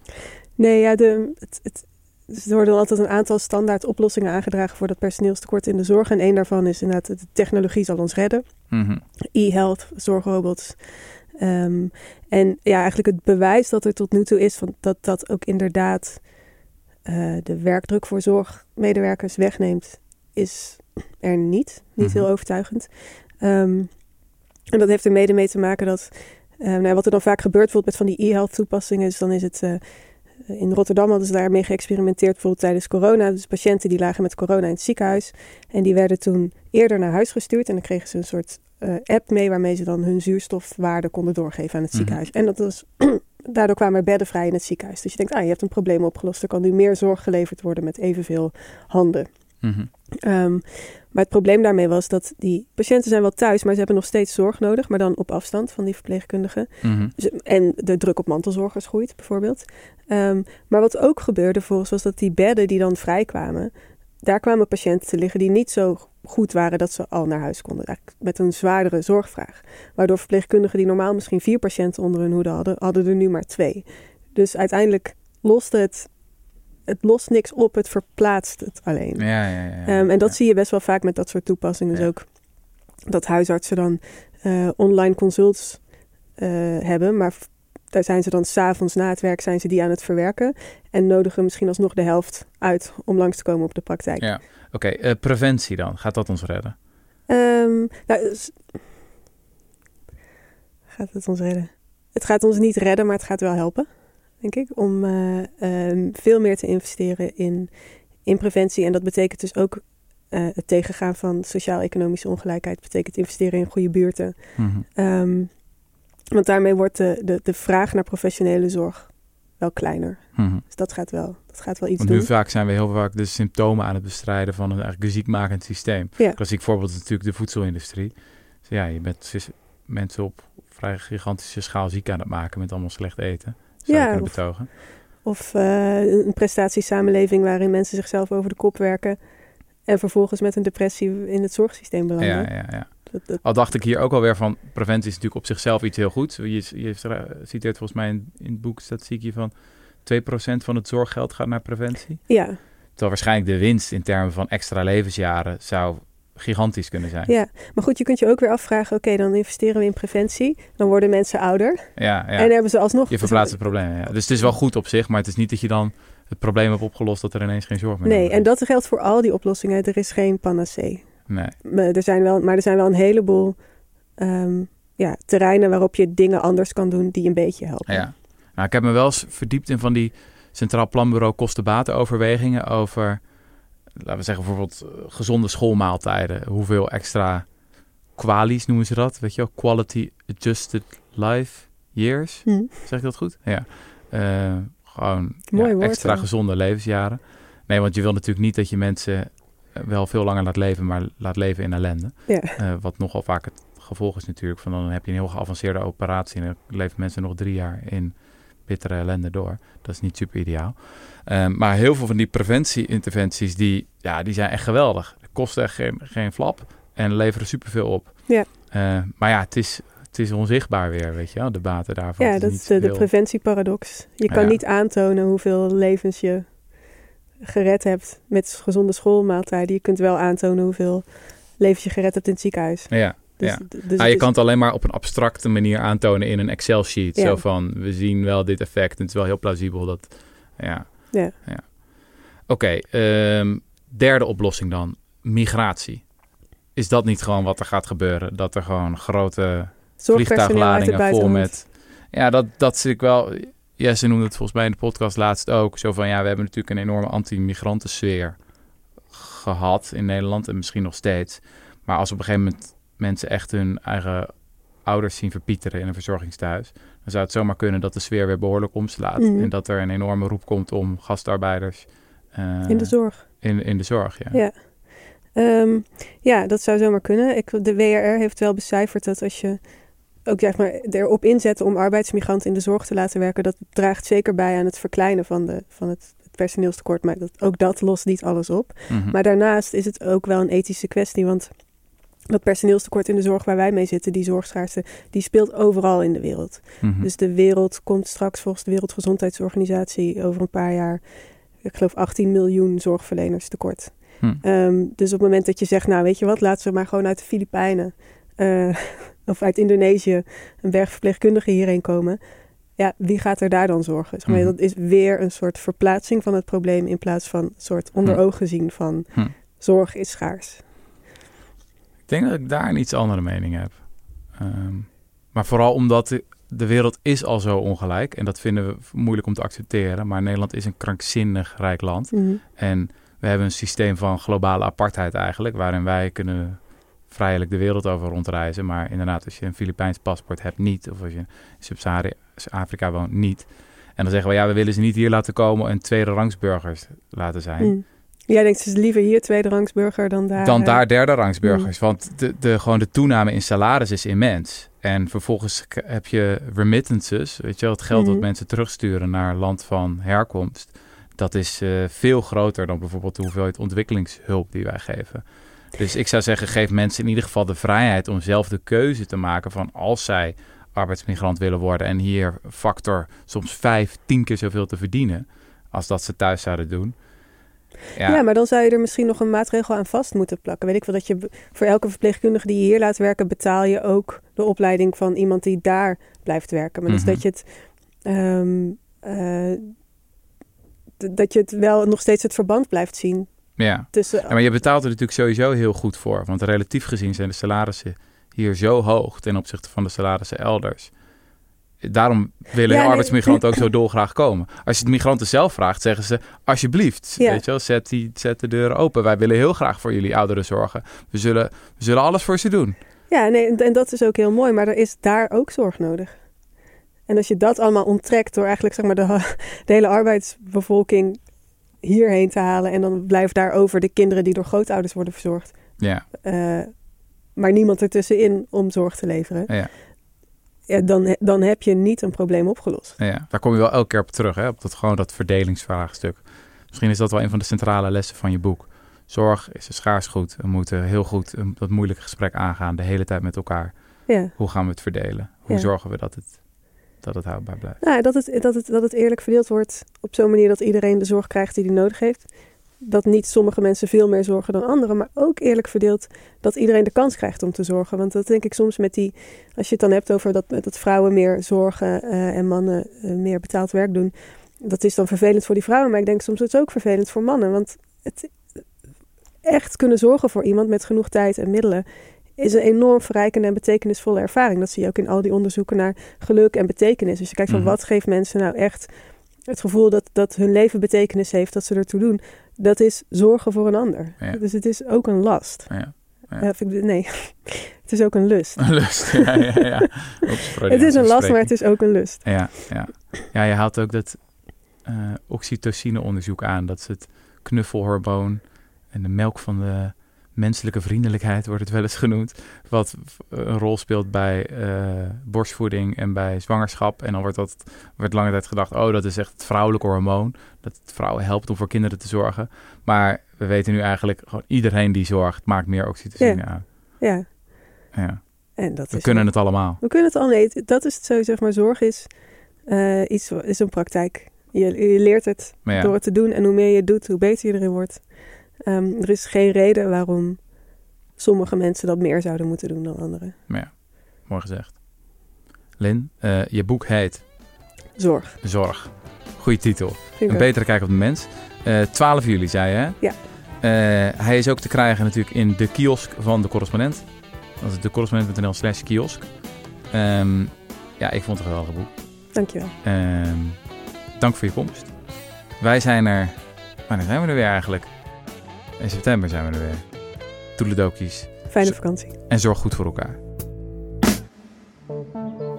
Nee, ja, de, het, het, dus er worden altijd een aantal standaard oplossingen aangedragen voor dat personeelstekort in de zorg. En één daarvan is inderdaad, de technologie zal ons redden. Mhm. E-health, zorgrobots. Ehm, en ja, eigenlijk het bewijs dat er tot nu toe is van dat dat ook inderdaad eh, de werkdruk voor zorgmedewerkers wegneemt, is er niet. Niet Mhm. heel overtuigend. Ehm, en dat heeft er mede mee te maken dat, eh, nou, wat er dan vaak gebeurt bijvoorbeeld met van die e-health toepassingen, is dan is het, eh, in Rotterdam hadden ze daarmee geëxperimenteerd bijvoorbeeld tijdens corona. Dus patiënten die lagen met corona in het ziekenhuis en die werden toen eerder naar huis gestuurd en dan kregen ze een soort eh, app mee waarmee ze dan hun zuurstofwaarde konden doorgeven aan het Mhm. ziekenhuis. En dat was, daardoor kwamen er bedden vrij in het ziekenhuis. Dus je denkt, ah, je hebt een probleem opgelost. Er kan nu meer zorg geleverd worden met evenveel handen. Mhm. Ehm, maar het probleem daarmee was dat die patiënten zijn wel thuis, maar ze hebben nog steeds zorg nodig, maar dan op afstand van die verpleegkundigen. Mhm. En de druk op mantelzorgers groeit bijvoorbeeld. Ehm, maar wat ook gebeurde volgens was dat die bedden die dan vrijkwamen, daar kwamen patiënten te liggen die niet zo goed waren dat ze al naar huis konden. Eigenlijk met een zwaardere zorgvraag. Waardoor verpleegkundigen die normaal misschien vier patiënten onder hun hoede hadden, hadden er nu maar twee. Dus uiteindelijk loste het, het lost niks op, het verplaatst het alleen. Ja, ja, ja. Ehm, en dat zie je best wel vaak met dat soort toepassingen. Dus ook dat huisartsen dan eh, online consults eh, hebben. Maar daar zijn ze dan s'avonds na het werk zijn ze die aan het verwerken. En nodigen misschien alsnog de helft uit om langs te komen op de praktijk. Ja. Oké, eh, preventie dan. Gaat dat ons redden? Ehm, nou, gaat het ons redden? Het gaat ons niet redden, maar het gaat wel helpen, denk ik. Om eh, ehm, veel meer te investeren in, in preventie. En dat betekent dus ook eh, het tegengaan van sociaal-economische ongelijkheid. betekent investeren in goede buurten. Mhm. Ehm, want daarmee wordt de, de, de vraag naar professionele zorg wel kleiner. Mhm. Dus dat gaat wel, dat gaat wel iets Want doen. nu vaak zijn we heel vaak de symptomen aan het bestrijden van een eigenlijk een ziekmakend systeem. Ja. Klassiek voorbeeld is natuurlijk de voedselindustrie. Dus ja, je bent mensen op vrij gigantische schaal ziek aan het maken met allemaal slecht eten. Zou Ja, of- betogen. Of eh, een prestatiesamenleving waarin mensen zichzelf over de kop werken. En vervolgens met een depressie in het zorgsysteem belanden. Ja, ja, ja. Dat, dat- Al dacht ik hier ook alweer van, preventie is natuurlijk op zichzelf iets heel goed. Je, je citeert volgens mij in, in het boek statistiekje van 2% van het zorggeld gaat naar preventie. ja, Terwijl waarschijnlijk de winst in termen van extra levensjaren zou gigantisch kunnen zijn. ja, maar goed, je kunt je ook weer afvragen... oké, dan investeren we in preventie. Dan worden mensen ouder. Ja, ja. En hebben ze alsnog... Je verplaatst het probleem. Ja. Dus het is wel goed op zich, maar het is niet dat je dan het probleem hebt opgelost dat er ineens geen zorg meer Nee, nodig en is. dat geldt voor al die oplossingen. Er is geen panacee. Nee. Maar er zijn wel, maar er zijn wel een heleboel ehm, ja, terreinen... waarop je dingen anders kan doen die een beetje helpen. Ja. Nou, ik heb me wel eens verdiept in van die Centraal Planbureau kostenbatenoverwegingen over, laten we zeggen bijvoorbeeld eh, gezonde schoolmaaltijden. Hoeveel extra kwalies noemen ze dat? Weet je wel? Quality Adjusted Life Years. Hm. Zeg ik dat goed? Ja. Eh, gewoon Mooi ja, woord, extra gezonde levensjaren. Nee, want je wil natuurlijk niet dat je mensen eh, wel veel langer laat leven, maar laat leven in ellende. Ja. Wat nogal vaak het gevolg is natuurlijk. Van dan heb je een heel geavanceerde operatie en dan leven mensen nog drie jaar in bittere ellende door. Dat is niet super ideaal. Eh, maar heel veel van die preventieinterventies, die, ja, die zijn echt geweldig. Die kosten echt geen, geen flap en leveren superveel op. Ja. Eh, maar ja, het is, het is onzichtbaar weer, weet je wel, de baten daarvan. Ja, dat is de, preventieparadox. Je kan Ja. niet aantonen hoeveel levens je gered hebt met gezonde schoolmaaltijden. Je kunt wel aantonen hoeveel levens je gered hebt in het ziekenhuis. Ja, Dus, Ja. dus Ah, het je is- kan het alleen maar op een abstracte manier aantonen in een Excel-sheet. Ja. Zo van, we zien wel dit effect. En het is wel heel plausibel dat... Ja. Ja. Oké, ehm, derde oplossing dan. Migratie. Is dat niet gewoon wat er gaat gebeuren? Dat er gewoon grote vliegtuigladingen vol met... Ja, dat, dat zit ik wel... Jesse noemde het volgens mij in de podcast laatst ook. Zo van, ja, we hebben natuurlijk een enorme anti-migrantensfeer gehad in Nederland. En misschien nog steeds. Maar als op een gegeven moment mensen echt hun eigen ouders zien verpieteren in een verzorgingstehuis... dan zou het zomaar kunnen dat de sfeer weer behoorlijk omslaat. Mhm. En dat er een enorme roep komt om gastarbeiders... eh, In de zorg. in, in de zorg, ja. Ja. Ehm, ja, dat zou zomaar kunnen. Ik, de WRR heeft wel becijferd dat als je ook zeg maar, erop inzet om arbeidsmigranten in de zorg te laten werken, dat draagt zeker bij aan het verkleinen van, de, van het, het personeelstekort. Maar dat, ook dat lost niet alles op. Mhm. Maar daarnaast is het ook wel een ethische kwestie. Want dat personeelstekort in de zorg waar wij mee zitten, die zorgschaarste, die speelt overal in de wereld. Mhm. Dus de wereld komt straks volgens de Wereldgezondheidsorganisatie over een paar jaar, ik geloof 18 miljoen zorgverleners tekort. Hm. Ehm, dus op het moment dat je zegt, nou weet je wat, laten we maar gewoon uit de Filipijnen eh, of uit Indonesië een berg verpleegkundigen hierheen komen. Ja, wie gaat er daar dan zorgen? Zeg maar, Mhm. Dat is weer een soort verplaatsing van het probleem in plaats van een soort onder Hm. ogen zien van Hm. zorg is schaars. Ik denk dat ik daar een iets andere mening heb. Ehm, maar vooral omdat de, de wereld is al zo ongelijk. En dat vinden we moeilijk om te accepteren. Maar Nederland is een krankzinnig rijk land. Mhm. En we hebben een systeem van globale apartheid eigenlijk. Waarin wij kunnen vrijelijk de wereld over rondreizen. Maar inderdaad, als je een Filipijns paspoort hebt, niet. Of als je in Sub-Sahara-Afrika woont, niet. En dan zeggen we, ja, we willen ze niet hier laten komen en tweede rangsburgers laten zijn. Mm. Jij denkt dus liever hier tweede rangsburger dan daar. dan eh, daar derde rangsburgers. Want de, de, gewoon de toename in salaris is immens. En vervolgens heb je remittances, weet je wel, het geld dat Mhm. mensen terugsturen naar land van herkomst. Dat is eh, veel groter dan bijvoorbeeld de hoeveelheid ontwikkelingshulp die wij geven. Dus ik zou zeggen, geef mensen in ieder geval de vrijheid om zelf de keuze te maken van als zij arbeidsmigrant willen worden en hier factor soms vijf, tien keer zoveel te verdienen als dat ze thuis zouden doen. Ja. maar dan zou je er misschien nog een maatregel aan vast moeten plakken. Weet ik wel dat je voor elke verpleegkundige die je hier laat werken, betaal je ook de opleiding van iemand die daar blijft werken. Maar Mhm. dus dat je het. ehm, eh, dat je het wel nog steeds het verband blijft zien ja. tussen. Ja, maar je betaalt er natuurlijk sowieso heel goed voor. Want relatief gezien zijn de salarissen hier zo hoog ten opzichte van de salarissen elders. Daarom willen Ja, nee. arbeidsmigranten ook zo dolgraag komen. Als je de migranten zelf vraagt, zeggen ze alsjeblieft, Ja. weet je wel, zet, die, zet de deuren open. Wij willen heel graag voor jullie ouderen zorgen. We zullen, we zullen alles voor ze doen. Ja, nee, en- dat is ook heel mooi, maar er is daar ook zorg nodig. En als je dat allemaal onttrekt door eigenlijk zeg maar, de, de hele arbeidsbevolking hierheen te halen en dan blijft daar over de kinderen die door grootouders worden verzorgd, Ja, eh, maar niemand ertussenin om zorg te leveren, ja, ja, dan, dan heb je niet een probleem opgelost. ja. Daar kom je wel elke keer op terug, hè? op dat, gewoon dat verdelingsvraagstuk. Misschien is dat wel een van de centrale lessen van je boek. Zorg is een schaars goed. We moeten heel goed een, dat moeilijke gesprek aangaan, de hele tijd met elkaar. Ja. Hoe gaan we het verdelen? Hoe Ja. zorgen we dat het, dat het houdbaar blijft? Nou, dat, het, dat, het, dat het eerlijk verdeeld wordt op zo'n manier dat iedereen de zorg krijgt die hij nodig heeft. Dat niet sommige mensen veel meer zorgen dan anderen, maar ook eerlijk verdeeld dat iedereen de kans krijgt om te zorgen. Want dat denk ik soms met die, als je het dan hebt over dat, dat vrouwen meer zorgen eh, en mannen eh, meer betaald werk doen. Dat is dan vervelend voor die vrouwen, maar ik denk soms is het ook vervelend voor mannen. Want het echt kunnen zorgen voor iemand met genoeg tijd en middelen is een enorm verrijkende en betekenisvolle ervaring. Dat zie je ook in al die onderzoeken naar geluk en betekenis. Dus je kijkt van Mhm. wat geeft mensen nou echt het gevoel dat, dat hun leven betekenis heeft, dat ze ertoe doen. Dat is zorgen voor een ander. Ja. Dus het is ook een last. Ja. Ja. Nee, het is ook een lust. Een lust. Ja, ja, ja. Oeps, Het is een last, maar het is ook een lust. Ja, ja. ja, je haalt ook dat eh oxytocine-onderzoek aan. Dat is het knuffelhormoon en de melk van de menselijke vriendelijkheid, wordt het wel eens genoemd. Wat een rol speelt bij eh, borstvoeding en bij zwangerschap. En dan wordt dat wordt lange tijd gedacht, oh, dat is echt het vrouwelijke hormoon. Dat het vrouwen helpt om voor kinderen te zorgen. Maar we weten nu eigenlijk, gewoon iedereen die zorgt, maakt meer oxytocine aan. Ja, Ja. en dat We is kunnen het allemaal. We kunnen het al nee, dat is het zo, zeg maar. Zorg is eh, iets, is een praktijk. Je, je leert het ja, door het te doen. En hoe meer je het doet, hoe beter je erin wordt. Ehm, er is geen reden waarom sommige mensen dat meer zouden moeten doen dan anderen. maar ja, mooi gezegd. Lin, eh, je boek heet Zorg. Zorg. Goeie titel. Vind Een betere kijk op de mens. Eh 12 juli, zei je, hè? Ja. Eh, hij is ook te krijgen natuurlijk in de kiosk van de correspondent. Dat is decorrespondent.nl slash kiosk. Ehm, ja, ik vond het een geweldig boek. Dankjewel. Ehm, dank voor je komst. Wij zijn er... Wanneer zijn we er weer eigenlijk? In september zijn we er weer. Toeledokies. Fijne vakantie. En zorg goed voor elkaar.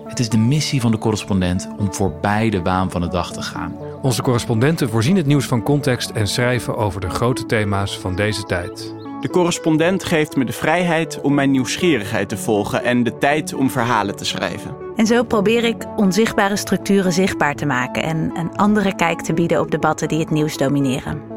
Het is de missie van de correspondent om voorbij de waan van de dag te gaan. Onze correspondenten voorzien het nieuws van context en schrijven over de grote thema's van deze tijd. De correspondent geeft me de vrijheid om mijn nieuwsgierigheid te volgen en de tijd om verhalen te schrijven. En zo probeer ik onzichtbare structuren zichtbaar te maken en een andere kijk te bieden op debatten die het nieuws domineren.